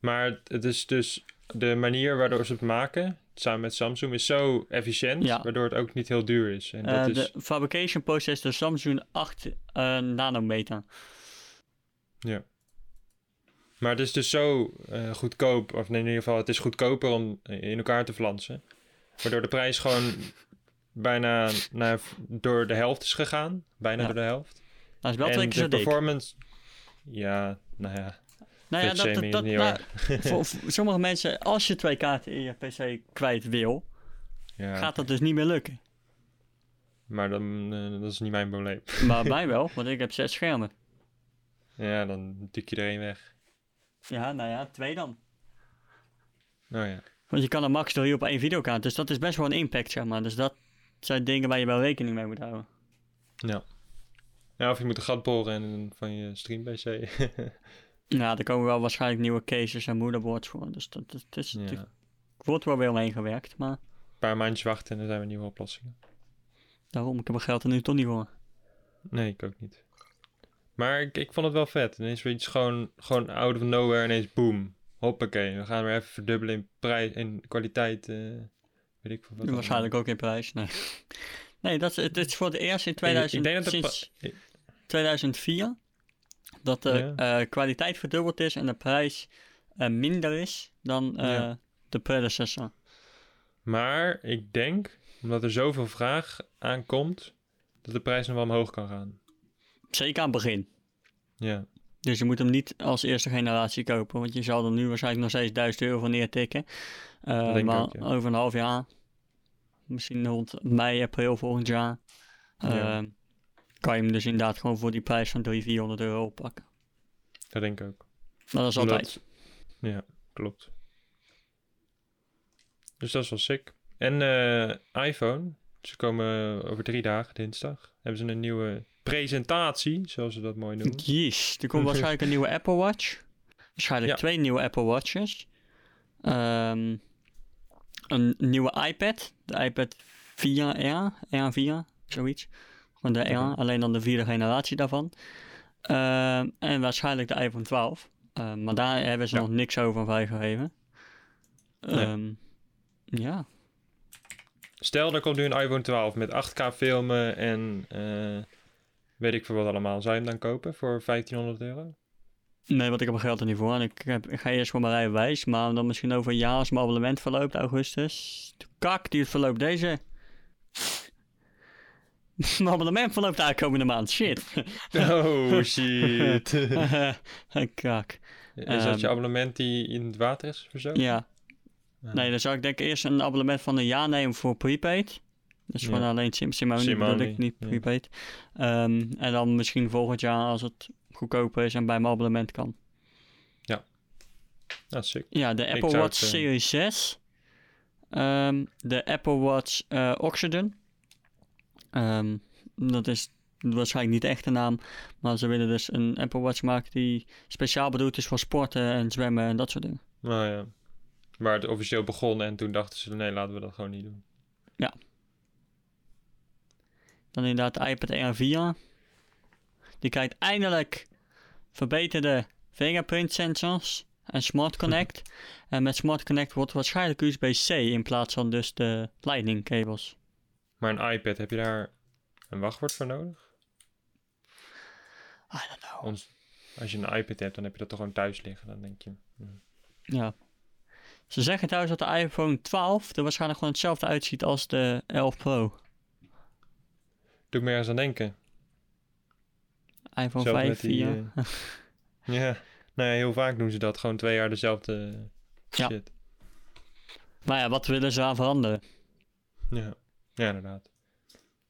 Maar het- is dus de manier waardoor ze het maken, samen met Samsung, is zo efficiënt, Ja. waardoor het ook niet heel duur is. En Eh, dat is De fabrication process de Samsung 8 eh, nanometer. Ja. Maar het is dus zo eh, goedkoop, of in ieder geval, het is goedkoper om in elkaar te flansen. Waardoor de prijs gewoon bijna naar, door de helft is gegaan. Bijna Ja. door de helft. Dat is wel twee keer de zo dik. performance... Ja, nou ja. Nou ja, dat, dat, dat, nou, voor, voor sommige mensen, als je twee kaarten in je PC kwijt wil, Ja, gaat dat dus niet meer lukken. maar dan, eh, dat is niet mijn probleem. Maar mij wel, want ik heb zes schermen. Ja, dan tik je er één weg. Ja, nou ja, twee dan. Oh ja. Want je kan er max drie op één videokaart, dus dat is best wel een impact, zeg maar. Dus dat zijn dingen waar je wel rekening mee moet houden. Ja. Ja, of je moet een gat boren en van je stream PC. Nou, er komen wel waarschijnlijk nieuwe cases en moederboards voor. Dus dat, dat, is, ja. het Een wordt wel weer omheen gewerkt, maar paar maandjes wachten en dan zijn we nieuwe oplossingen. daarom, ik heb mijn geld er nu toch niet voor. Nee, ik ook niet. Maar ik, ik vond het wel vet. Ineens weer iets gewoon, gewoon out of nowhere, ineens boom. Hoppakee, we gaan weer even verdubbelen in prijs en kwaliteit. eh, weet ik wat. Waarschijnlijk ook in prijs, nee. Nee, dat is, het is voor het eerst in Ik- 2000, ik denk dat de sinds pa- 2004 dat de Ja. eh, kwaliteit verdubbeld is en de prijs eh, minder is dan eh, Ja. de predecessor. Maar ik denk, omdat er zoveel vraag aankomt, dat de prijs nog wel omhoog kan gaan. Zeker aan het begin. Ja, Dus je moet hem niet als eerste generatie kopen, want je zal er nu waarschijnlijk nog steeds 1000 euro voor neertikken. Eh, maar ook, ja. over een half jaar, misschien rond mei, april volgend jaar, eh, Ja. kan je hem dus inderdaad gewoon voor die prijs van 300, 400 euro oppakken. dat denk ik ook. Maar dat is altijd. Ja, klopt. Dus dat is wel sick. En eh, iPhone, ze komen over drie dagen, dinsdag, hebben ze een nieuwe presentatie, zoals ze dat mooi noemen. Jeez, er komt waarschijnlijk een nieuwe Apple Watch. Waarschijnlijk Ja. twee nieuwe Apple Watches. Ehm, een nieuwe iPad. De iPad 4R, R4, zoiets. Gewoon de R, alleen dan de vierde generatie daarvan. Ehm, en waarschijnlijk de iPhone 12. Ehm, maar daar hebben ze Ja. nog niks over vrijgegeven. Nee. Ehm, ja, Stel, er komt nu een iPhone 12 met 8K filmen en eh, weet ik veel wat allemaal. Zou je hem dan kopen voor 1500 euro? Nee, want ik heb mijn geld er niet voor. En ik, heb, ik ga eerst voor mijn rijbewijs. Maar dan misschien over een jaar als mijn abonnement verloopt, augustus. De kak die het verloopt, deze. Mijn abonnement verloopt aankomende maand. Shit. Oh, shit. Kak. Is dat je Ehm. abonnement die in het water is verzogen? Ja. Ja. Nee, dan zou ik denk ik eerst een abonnement van een jaar nemen voor prepaid. Dus Ja. gewoon alleen Sim Simone, only, ik, niet ja. prepaid. Ehm, en dan misschien volgend jaar als het goedkoper is en bij mijn abonnement kan. Dat is sick. Ja, de Apple Watch het, eh, Series 6. Ehm, de Apple Watch eh, Oxygen. Ehm, dat is waarschijnlijk niet de echte naam. Maar ze willen dus een Apple Watch maken die speciaal bedoeld is voor sporten en zwemmen en dat soort dingen. Nou ja. Maar het officieel begon en toen dachten ze, nee, laten we dat gewoon niet doen. Dan inderdaad de iPad Air 4. Die krijgt eindelijk verbeterde fingerprint sensors en Smart Connect. en met Smart Connect wordt waarschijnlijk USB-C in plaats van dus de Lightning kabels. Maar een iPad, heb je daar een wachtwoord voor nodig? I don't know. Ons, als je een iPad hebt, dan heb je dat toch gewoon thuis liggen. Dan denk je, hm. Ja. Ze zeggen trouwens dat de iPhone 12 er waarschijnlijk gewoon hetzelfde uitziet als de 11 Pro. doe ik me ergens aan denken. iPhone Zelf 5, met die, 4. eh, ja, nou ja, heel vaak doen ze dat. Gewoon twee jaar dezelfde Ja. shit. Maar ja, wat willen ze aan veranderen? Ja. ja, inderdaad.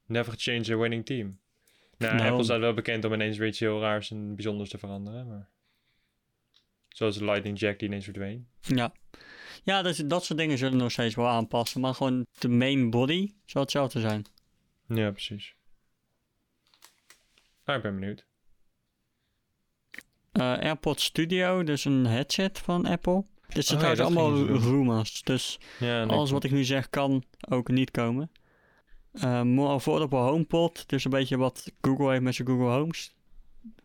Never change a winning team. Nou, Nou. Apple staat wel bekend om ineens weer iets heel raars en bijzonders te veranderen, maar... Zoals de Lightning Jack die ineens verdween. Ja. Ja, dus dat soort dingen zullen nog steeds wel aanpassen. Maar gewoon de main body zal hetzelfde zijn. Ja, precies. Ah, ik ben benieuwd. Eh, AirPods Studio, dus een headset van Apple. Dit zijn Oh ja, trouwens allemaal rumors. Dus Ja, alles wat ik nu zeg kan ook niet komen. Eh more affordable HomePod. Dus een beetje wat Google heeft met zijn Google Homes.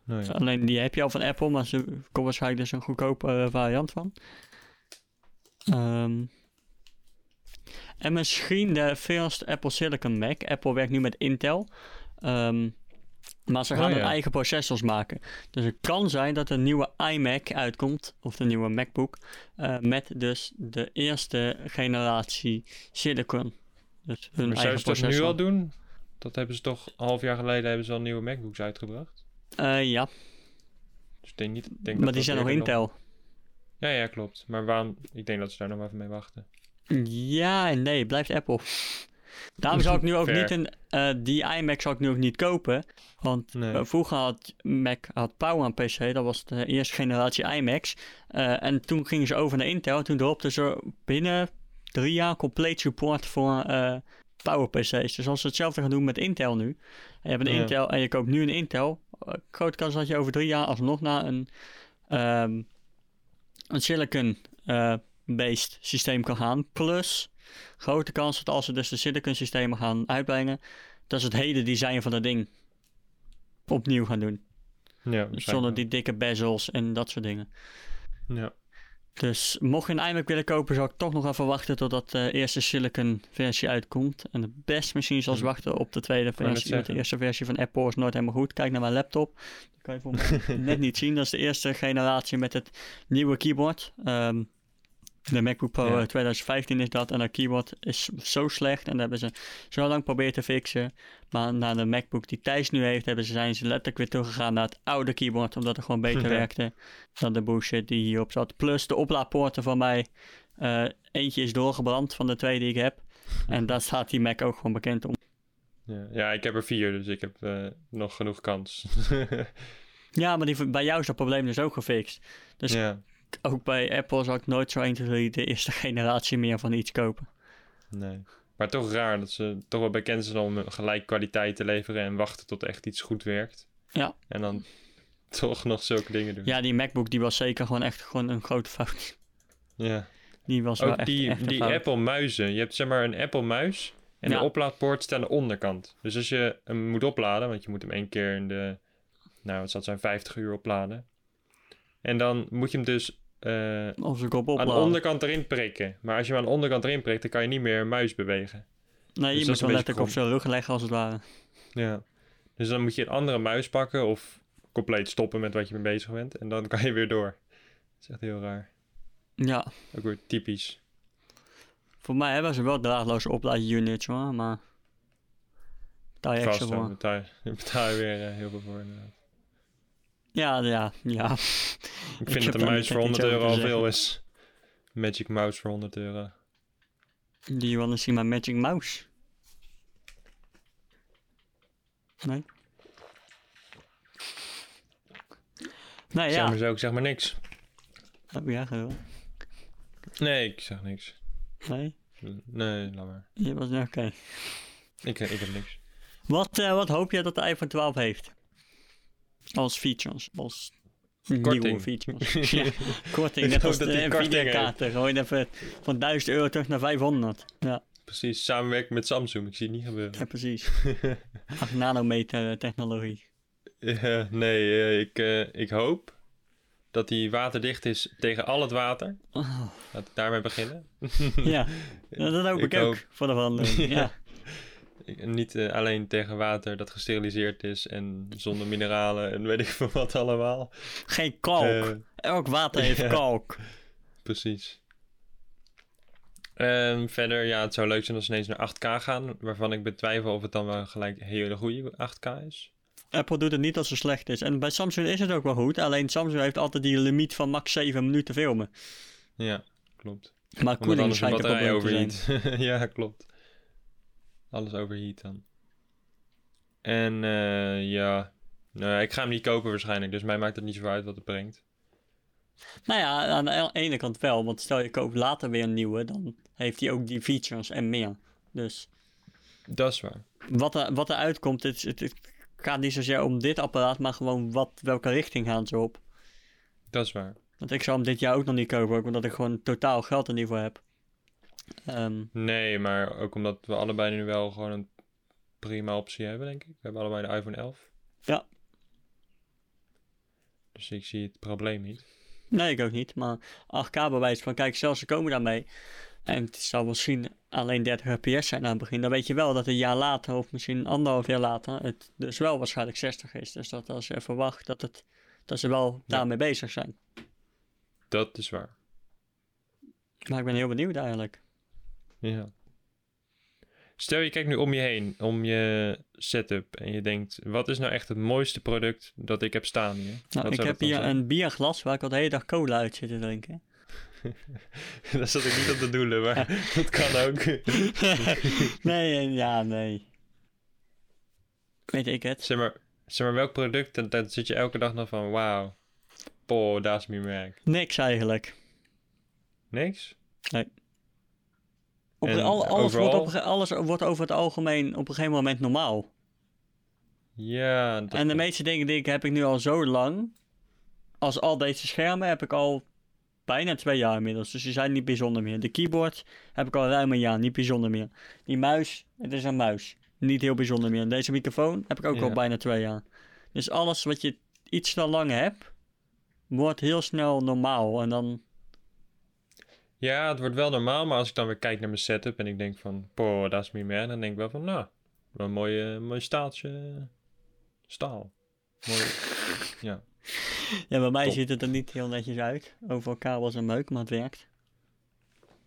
Nou ja. Alleen die heb je al van Apple, maar ze komt waarschijnlijk dus een goedkope eh, variant van. Ehm, en misschien de first Apple Silicon Mac. Apple werkt nu met Intel. Ehm, maar ze Oh, gaan ja. hun eigen processors maken. Dus het kan zijn dat een nieuwe iMac uitkomt, of de nieuwe MacBook, eh, met dus de eerste generatie Silicon. Dus hun Maar eigen zouden ze dat nu processor. al doen? Dat hebben ze toch, een half jaar geleden hebben ze al nieuwe MacBooks uitgebracht. Eh, ja, Dus ik denk niet... ik Denk maar dat die dat zijn nog Intel. Ja, ja, klopt. Maar waarom... Ik denk dat ze daar nog even mee wachten. Ja en nee, blijft Apple. Daarom zou ik nu ook Fair. niet een... eh, die iMac zou ik nu ook niet kopen. Want Nee. vroeger had Mac had Power aan PC. Dat was de eerste generatie iMacs. Eh, en toen gingen ze over naar Intel. Toen dropten ze binnen drie jaar compleet support voor eh, Power PC's. Dus als ze hetzelfde gaan doen met Intel nu. En je hebt een Ja. Intel en je koopt nu een Intel. grote kans dat je over drie jaar alsnog naar een, ehm, een silicon eh, based systeem kan gaan. Plus, grote kans dat als ze dus de silicon systemen gaan uitbrengen, dat ze het hele design van dat ding opnieuw gaan doen. Ja, Zonder die dikke bezels en dat soort dingen. Ja. Dus mocht je een iMac willen kopen, zou ik toch nog even wachten totdat de eerste silicon versie uitkomt. En het best misschien zelfs wachten op de tweede versie. Want de eerste versie van Apple is nooit helemaal goed. Kijk naar mijn laptop. Dat kan je voor mij net niet zien. Dat is de eerste generatie met het nieuwe keyboard. Ehm, de MacBook Pro Ja. eh, 2015 is dat. En dat keyboard is zo slecht. En dat hebben ze zo lang proberen te fixen. Maar na de MacBook die Thijs nu heeft, hebben ze, zijn ze letterlijk weer teruggegaan naar het oude keyboard. Omdat het gewoon beter Ja. werkte dan de bullshit die hierop zat. Plus de oplaadpoorten van mij. eh, eentje is doorgebrand van de twee die ik heb. En daar staat die Mac ook gewoon bekend om. Ja. ja, ik heb er vier, dus ik heb eh, nog genoeg kans. Ja, maar die, bij jou is dat probleem dus ook gefixt. Dus ja, ook bij Apple zou ik nooit zo 1, 2, 3 de eerste generatie meer van iets kopen. nee. Maar toch raar dat ze toch wel bekend zijn om gelijk kwaliteit te leveren en wachten tot echt iets goed werkt. Ja. En dan toch nog zulke dingen doen. Ja, die MacBook die was zeker gewoon echt gewoon een grote fout. Ja. Die was wel Ook echt, die, echt. Apple muizen. Je hebt zeg maar een Apple muis en Ja. de oplaadpoort staat aan de onderkant. Dus als je hem moet opladen, want je moet hem één keer in de, nou wat zal het zijn, 50 uur opladen. En dan moet je hem dus eh, aan de onderkant erin prikken. Maar als je hem aan de onderkant erin prikt, dan kan je niet meer een muis bewegen. Nee, dus je moet een letterlijk op zijn rug leggen als het ware. Ja. Dus dan moet je een andere muis pakken of compleet stoppen met wat je mee bezig bent. En dan kan je weer door. Dat is echt heel raar. Ja, Ook weer typisch. voor mij hebben ze wel draadloze oplaadunits hoor, maar... Daar je extra Vast, voor. betaal, betaal je weer eh, heel veel voor inderdaad. Ja, ja, ja. Ik heb vind dat een muis voor echt iets 100 euro al veel is. Magic Mouse voor 100 euro. Do you see my magic mouse? Nee? Nee, Zeg ja. maar zo, ik zeg maar niks. Oh, ja, gewoon. Nee, ik zeg niks. Nee? Nee, laat maar. Je was oké. Ik, ik heb niks. Wat, eh, wat hoop je dat de iPhone 12 heeft? Als features, als nieuwe features. ja, korting, net als de Nvidia-kaarten. Gewoon even van 1000 euro terug naar 500. Ja, Precies, samenwerken met Samsung. Ik zie het niet gebeuren. ja precies. 8 nanometer technologie. Nee, eh, ik, eh, ik hoop dat die waterdicht is tegen al het water. Oh, Laat ik daarmee beginnen. ja, dat hoop ik, Ik ook, hoop- voor de verandering. ja. Niet eh, alleen tegen water dat gesteriliseerd is en zonder mineralen en weet ik veel wat allemaal. Geen kalk. Eh, Elk water heeft ja. kalk. precies. Ehm, verder, ja, het zou leuk zijn als ze ineens naar 8K gaan, waarvan ik betwijfel of het dan wel gelijk een hele goede 8K is. Apple doet het niet als het slecht is. En bij Samsung is het ook wel goed. Alleen Samsung heeft altijd die limiet van max 7 minuten filmen. Ja, klopt. Maar koeling schijnt een batterij probleem te zijn. ja, klopt. Alles overheat dan. En eh, ja, nou, ik ga hem niet kopen waarschijnlijk, dus mij maakt het niet zo uit wat het brengt. Nou ja, aan de e- ene kant wel. Want stel je koopt later weer een nieuwe, dan heeft hij ook die features en meer. Dus Dat is waar. wat, er, wat eruit komt, het, het, het gaat niet zozeer om dit apparaat, maar gewoon wat, welke richting gaan ze op. Dat is waar. Want ik zou hem dit jaar ook nog niet kopen, ook omdat ik gewoon totaal geld er niet voor heb. Ehm, Nee, maar ook omdat we allebei nu wel gewoon een prima optie hebben, denk ik. We hebben allebei de iPhone 11. Ja. Dus ik zie het probleem niet. nee, ik ook niet. Maar 8K bewijs van, kijk, zelfs ze komen daarmee. En het zal misschien alleen 30 fps zijn aan het begin. Dan weet je wel dat een jaar later, of misschien anderhalf jaar later, het dus wel waarschijnlijk 60 is. Dus dat als je verwacht dat, het, dat ze wel daarmee bezig zijn. Dat is waar. Maar ik ben heel benieuwd eigenlijk. Ja. Stel je kijkt nu om je heen, om je setup en je denkt, wat is nou echt het mooiste product dat ik heb staan hier? Nou, ik heb dat hier zijn? een bierglas waar ik al de hele dag cola uit zit te drinken. Daar zat ik niet op te doelen, maar dat kan ook. nee, ja, nee. Weet ik het. zeg, maar, zeg maar, welk product, dan, dan zit je elke dag nog van, wauw, poh, daar is mijn merk. Niks eigenlijk. Niks? Op al, alles, wordt op, alles wordt over het algemeen op een gegeven moment normaal. Ja, dat en de meeste dingen die ik heb ik nu al zo lang. Als al deze schermen heb ik al bijna twee jaar inmiddels. Dus die zijn niet bijzonder meer. De keyboard heb ik al ruim een jaar, niet bijzonder meer. Die muis, het is een muis. Niet heel bijzonder meer. En deze microfoon heb ik ook al bijna twee jaar. Dus alles wat je iets te lang hebt, wordt heel snel normaal. En dan, Ja, het wordt wel normaal, maar als ik dan weer kijk naar mijn setup en ik denk van, poh, dat is mijn merk, dan denk ik wel van, nou, wel een mooi, eh, mooi staaltje staal. Mooi, ja. ja, bij mij Top. ziet het er niet heel netjes uit. Overal kabels en meuk, maar het werkt.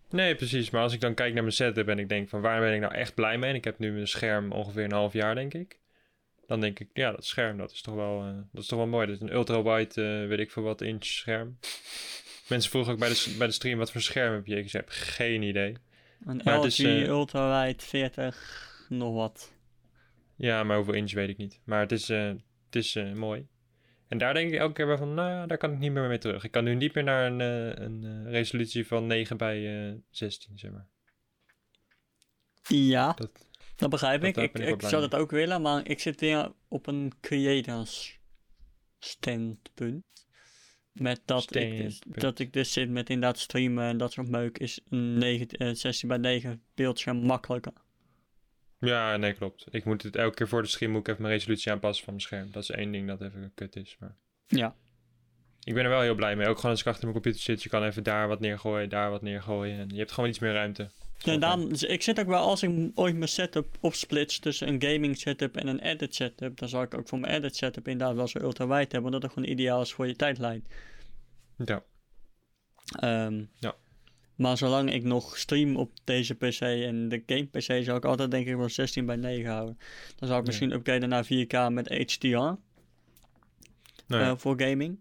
Nee, precies. Maar als ik dan kijk naar mijn setup en ik denk van waar ben ik nou echt blij mee? En ik heb nu mijn scherm ongeveer een half jaar, denk ik. Dan denk ik, ja, dat scherm, dat is toch wel, eh, dat is toch wel mooi. Dat is een ultra-wide, eh, weet ik veel wat, inch scherm. Mensen vroegen ook bij de, bij de stream, wat voor scherm heb je? Ik zei, heb geen idee. Een Maar LG is, Ultrawide 40, nog wat. Ja, maar hoeveel inch weet ik niet. Maar het is, eh, het is eh, mooi. En daar denk ik elke keer wel van, nou ja, daar kan ik niet meer mee terug. Ik kan nu niet meer naar een, eh, een resolutie van 9 bij eh 16, zeg maar. Ja, Dat, dat begrijp dat- ik. Ik, zou dat ook willen, maar ik zit weer op een creators standpunt. Met dat ik, dus, dat ik dus zit met inderdaad streamen en dat soort meuk is een 9, eh, 16 bij 9 beeldscherm makkelijker. ja, nee, klopt. Ik moet het elke keer voor de stream moet ik even mijn resolutie aanpassen van mijn scherm. Dat is één ding dat even kut is. Maar Ja, ik ben er wel heel blij mee. Ook gewoon als ik achter mijn computer zit, je kan even daar wat neergooien, daar wat neergooien. En je hebt gewoon iets meer ruimte. Daarom, dus ik zit ook wel, als ik ooit mijn setup opsplits tussen een gaming setup en een edit setup, dan zal ik ook voor mijn edit setup inderdaad wel zo ultra wide hebben, omdat het gewoon ideaal is voor je tijdlijn. Ja, Ehm, Ja. Maar zolang ik nog stream op deze PC en de game PC, zou ik altijd denk ik wel 16 bij 9 houden. Dan zou ik Ja. misschien upgraden naar 4K met HDR Nou eh, voor gaming.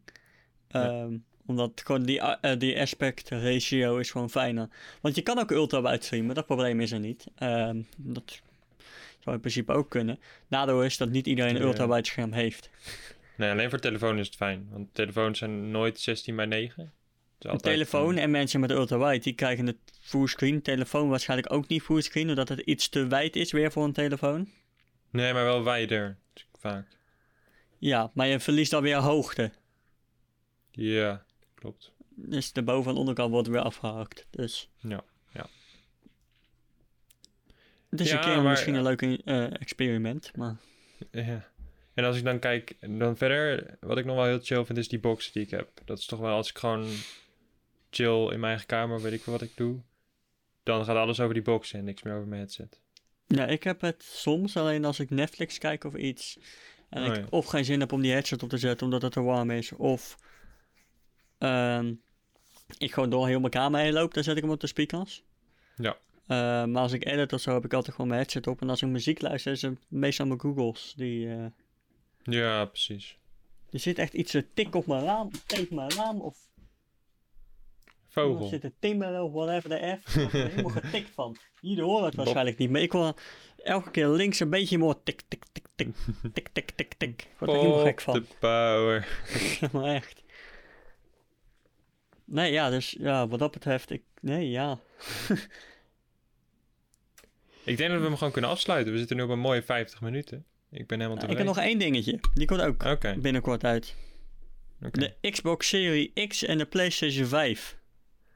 Ja. Omdat gewoon die, eh, die aspect ratio is gewoon fijner. Want je kan ook ultra wide streamen, dat probleem is er niet. Ehm, dat zou in principe ook kunnen. Nadeel is dat niet iedereen een ultra wide scherm heeft. Nee, alleen voor telefoon is het fijn. Want telefoons zijn nooit 16 bij 9. Het is Een altijd, telefoon eh, en mensen met ultra wide, die krijgen het fullscreen. Telefoon waarschijnlijk ook niet fullscreen, omdat het iets te wijd is weer voor een telefoon. Nee, maar wel wijder. Vaak. Ja, maar je verliest dan weer hoogte. Ja, klopt. Dus de boven- en onderkant wordt weer afgehakt. Dus Ja, ja. het is Ja, een keer maar- misschien een leuk eh, experiment. Maar Ja. En als ik dan kijk, dan verder, wat ik nog wel heel chill vind, is die box die ik heb. Dat is toch wel als ik gewoon chill in mijn eigen kamer, weet ik veel wat ik doe. Dan gaat alles over die box en niks meer over mijn headset. ja, ik heb het soms alleen als ik Netflix kijk of iets. En Oh, ik ja. of geen zin heb om die headset op te zetten omdat het te warm is. Of ehm, ik gewoon door heel mijn kamer heen loop, dan zet ik hem op de speakers. Ja. Eh, maar als ik edit of zo, heb ik altijd gewoon mijn headset op. En als ik muziek luister, is het meestal mijn Googles. Die, eh, Ja, precies. er zit echt iets te tik op mijn raam, tegen mijn raam. Of Vogel. zit te timmeren of whatever de F. Ik er helemaal getikt van. Jullie horen het waarschijnlijk niet, maar ik hoor elke keer links een beetje more tik, tik, tik, tik, tik, tik, tik, tik. Ik word er helemaal gek van. de power. Maar echt. Nee, ja, dus ja, wat dat betreft, ik, nee, ja. Ik denk dat we hem gewoon kunnen afsluiten. We zitten nu op een mooie 50 minuten. Ik ben helemaal Nou, ik heb tevreden. nog één dingetje. Die komt ook binnenkort uit. De Xbox Series X en de PlayStation 5.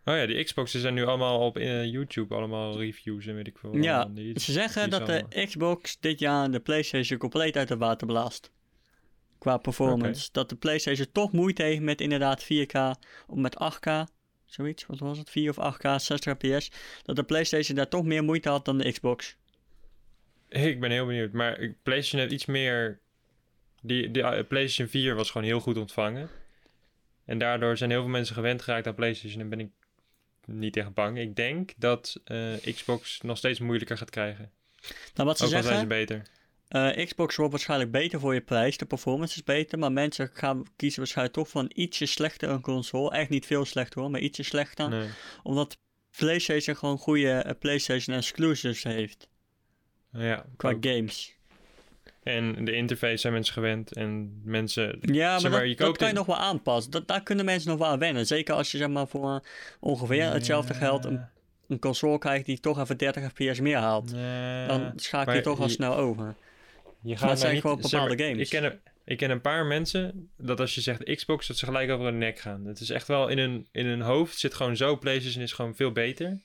Oh ja, die Xboxen zijn nu allemaal op eh, YouTube. Allemaal reviews en weet ik veel. Ja, die- Ze zeggen dat de Xbox dit jaar de PlayStation compleet uit het water blaast. Qua performance. Dat de PlayStation toch moeite heeft met inderdaad 4K of met 8K. Zoiets, wat was het? 4 of 8K, 60 fps. Dat de PlayStation daar toch meer moeite had dan de Xbox. Ik ben heel benieuwd. Maar PlayStation heeft iets meer... Die, die eh, PlayStation 4 was gewoon heel goed ontvangen. En daardoor zijn heel veel mensen gewend geraakt aan PlayStation. En ben ik niet echt bang. Ik denk dat eh, Xbox nog steeds moeilijker gaat krijgen. Nou, wat ze Ook al zijn ze zeggen, beter. Eh, Xbox wordt waarschijnlijk beter voor je prijs. De performance is beter, maar mensen gaan kiezen waarschijnlijk toch voor een ietsje slechtere console. Echt niet veel slechter hoor, maar ietsje slechter. Nee. Omdat PlayStation gewoon goede eh, PlayStation exclusives heeft. Ja, Qua ook. games. En de interface zijn mensen gewend. En mensen... Ja, maar, Zeg maar, dat, je dat koopt kan je nog wel aanpassen. Dat, daar kunnen mensen nog wel aan wennen. Zeker als je zeg maar voor ongeveer hetzelfde geld een, een console krijgt die toch even 30 fps meer haalt. Dan schakel je maar toch al snel over. Je gaat zijn niet, gewoon zeg bepaalde maar, games. Ik ken, ik ken een paar mensen dat als je zegt Xbox, dat ze gelijk over hun nek gaan. Het is echt wel in hun, in hun hoofd zit gewoon zo, PlayStation is gewoon veel beter.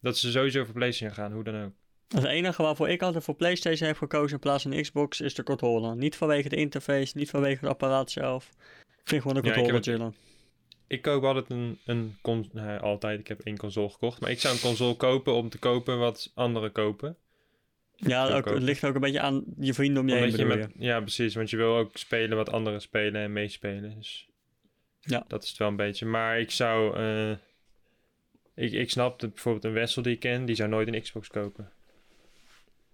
Dat ze sowieso voor PlayStation gaan, hoe dan ook. Het enige waarvoor ik altijd voor PlayStation heb gekozen in plaats van Xbox is de controller. Niet vanwege de interface, niet vanwege het apparaat zelf. Ik vind gewoon de controller chillen. Ik koop altijd een, een nou, altijd, ik heb één console gekocht. Maar ik zou een console kopen om te kopen wat anderen kopen. Ja, ook, het ligt ook een beetje aan je vrienden om je heen je met, ja, precies. Want je wil ook spelen wat anderen spelen en meespelen. Dus Ja. dat is het wel een beetje. Maar ik zou... eh, ik, ik snap dat bijvoorbeeld een Wessel die ik ken, die zou nooit een Xbox kopen.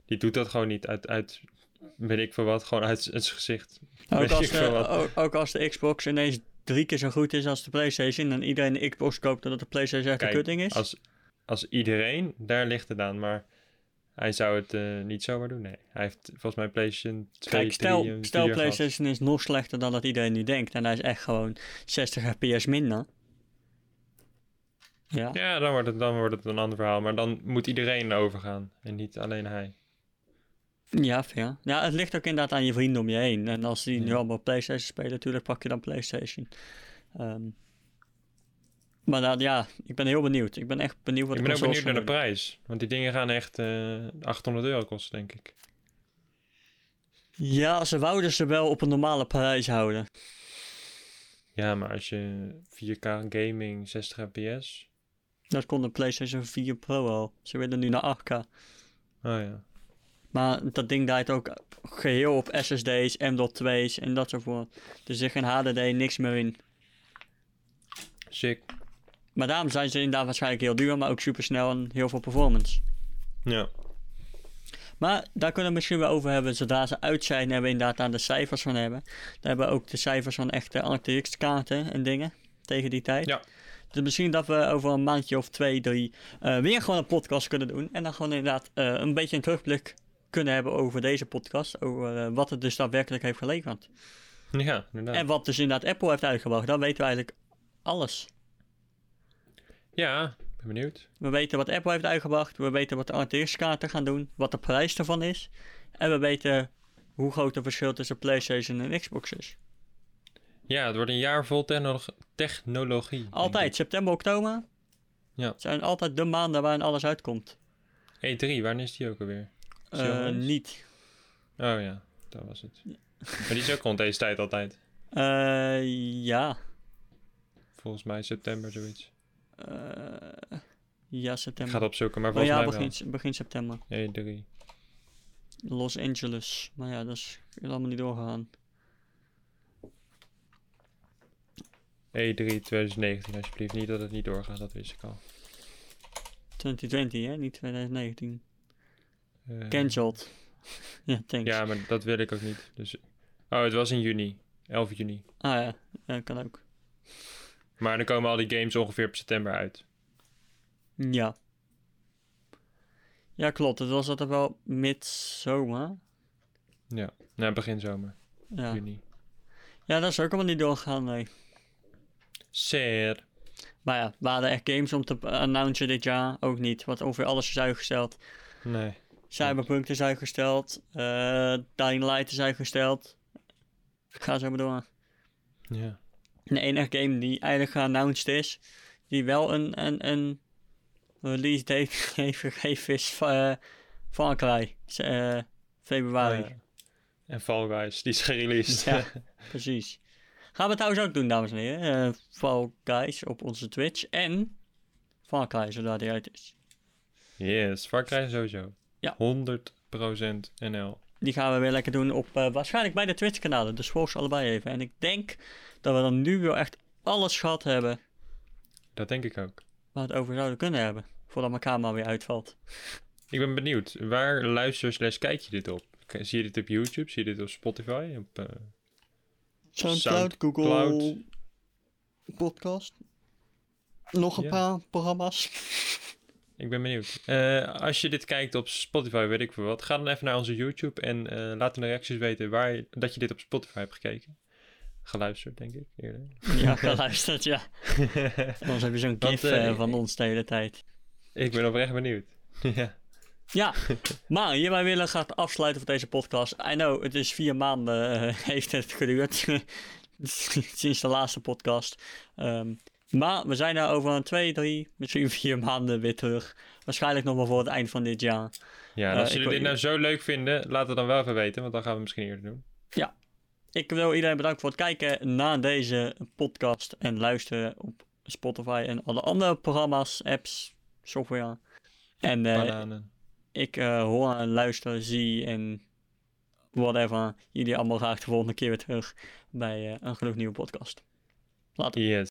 Die doet dat gewoon niet uit, uit weet ik veel wat, gewoon uit het gezicht. Ook Weet als, de, ook, ook als de Xbox ineens drie keer zo goed is als de PlayStation en iedereen de Xbox koopt dat de PlayStation echt Kijk, een kutting is. Als, als iedereen, daar ligt het aan. Maar hij zou het eh, niet zomaar doen, nee. Hij heeft volgens mij PlayStation 2, Kijk, stel, 3 en stel 4 gehad. PlayStation is nog slechter dan dat iedereen nu denkt en hij is echt gewoon 60 fps minder. Ja. Ja, dan wordt, het, dan wordt het een ander verhaal. Maar dan moet iedereen overgaan en niet alleen hij. Ja, fair. Ja, het ligt ook inderdaad aan je vrienden om je heen. En als die nu Ja. allemaal PlayStation spelen, natuurlijk pak je dan PlayStation. Ehm, maar dan, ja, ik ben heel benieuwd. Ik ben echt benieuwd wat ik ben ook benieuwd naar de prijs. Want die dingen gaan echt eh 800 euro kosten, denk ik. Ja, ze wouden ze wel op een normale prijs houden. Ja, maar als je 4K gaming, 60 fps. Dat kon de PlayStation 4 Pro al. Ze willen nu naar 8K. Oh ja. Maar dat ding draait ook geheel op SSD's, M.2's en dat soort voort. Er zit geen HDD, niks meer in. Sick. Maar daarom zijn ze inderdaad waarschijnlijk heel duur, maar ook super snel en heel veel performance. Ja. Maar daar kunnen we misschien wel over hebben zodra ze uit zijn en we inderdaad daar de cijfers van hebben. Daar hebben we ook de cijfers van echte RTX kaarten en dingen tegen die tijd. Ja. Dus misschien dat we over een maandje of twee, drie eh, weer gewoon een podcast kunnen doen. En dan gewoon inderdaad eh, een beetje een terugblik kunnen hebben over deze podcast. Over eh, wat het dus daadwerkelijk heeft geleverd. Ja, inderdaad. En wat dus inderdaad Apple heeft uitgebracht. Dan weten we eigenlijk alles. Ja, ben benieuwd. We weten wat Apple heeft uitgebracht. We weten wat de RTX-kaarten gaan doen. Wat de prijs ervan is. En we weten hoe groot het verschil tussen PlayStation en Xbox is. Ja, het wordt een jaar vol techno- technologie. Altijd, september, oktober. Ja. Het zijn altijd de maanden waarin alles uitkomt. ik. E3, wanneer is die ook alweer? Eens? niet. Oh ja, dat was het. Maar die is ook rond deze tijd altijd. Eh, ja. Volgens mij september zoiets. Eh, ja, Ik september. ga het opzoeken, maar oh volgens ja, mij wel. begin, begin september. E3. Los Angeles. Maar ja, dat is helemaal niet doorgegaan. E3 2019, alsjeblieft. Niet dat het niet doorgaat, dat wist ik al. 2020, hè? Niet 2019. Eh, Cancelled. ja, thanks. Ja, maar dat wil ik ook niet. Dus... Oh, het was in juni. 11 juni. Ah ja, ja, kan ook. Maar dan komen al die games ongeveer op september uit. Ja. Ja, klopt. Het was altijd wel midzomer. Ja, nou, begin zomer. Ja. Juni. ja, dat is ook allemaal niet doorgegaan, nee. Ser. Maar ja, waren er echt games om te announcen dit jaar? Ook niet, want ongeveer alles is uitgesteld. Nee. Cyberpunk is uitgesteld. eh Dying Light is uitgesteld. Ga zo maar door. Ja. De enige game die eigenlijk geannounced is, die wel een, een, een release date heeft gegeven, is uh, Far Cry. eh, februari. En Fall Guys, die is gereleased. Ja. Precies. Gaan we trouwens ook doen, dames en heren. Eh, Fall Guys op onze Twitch. En Far Cry, zodra die uit is. yes, Far Cry sowieso. Ja. 100% NL. Die gaan we weer lekker doen op uh, waarschijnlijk bij de Twitch-kanalen. Dus volg ze allebei even. En ik denk dat we dan nu wel echt alles gehad hebben Dat denk ik ook. waar we het over zouden kunnen hebben. Voordat mijn camera weer uitvalt. Ik ben benieuwd, waar luister slash kijk je dit op? Zie je dit op YouTube? Zie je dit op Spotify? Op, eh, Soundcloud, Google Soundcloud. Podcast. Nog een Ja. paar programma's. Ik ben benieuwd. Eh, als je dit kijkt op Spotify, weet ik veel wat, ga dan even naar onze YouTube en eh, laat in de reacties weten waar je- dat je dit op Spotify hebt gekeken. Geluisterd, denk ik, eerder. Ja, geluisterd, ja. Anders heb je zo'n gif eh, van ons de hele tijd. ik ben oprecht benieuwd. ja. Ja, maar hierbij willen we graag afsluiten voor deze podcast. I know, het is vier maanden heeft het geduurd. Sinds de laatste podcast. Ehm, maar we zijn er over een twee, drie, misschien vier maanden weer terug. Waarschijnlijk nog wel voor het eind van dit jaar. Ja, en Eh, als jullie dit nou zo leuk vinden, laat het dan wel even weten, want dan gaan we misschien eerder doen. Ik wil iedereen bedanken voor het kijken naar deze podcast en luisteren op Spotify en alle andere programma's, apps, software. En eh, ik eh, hoor en luister, zie en whatever. Jullie allemaal graag de volgende keer weer terug bij een genoeg nieuwe podcast. Later. Yes.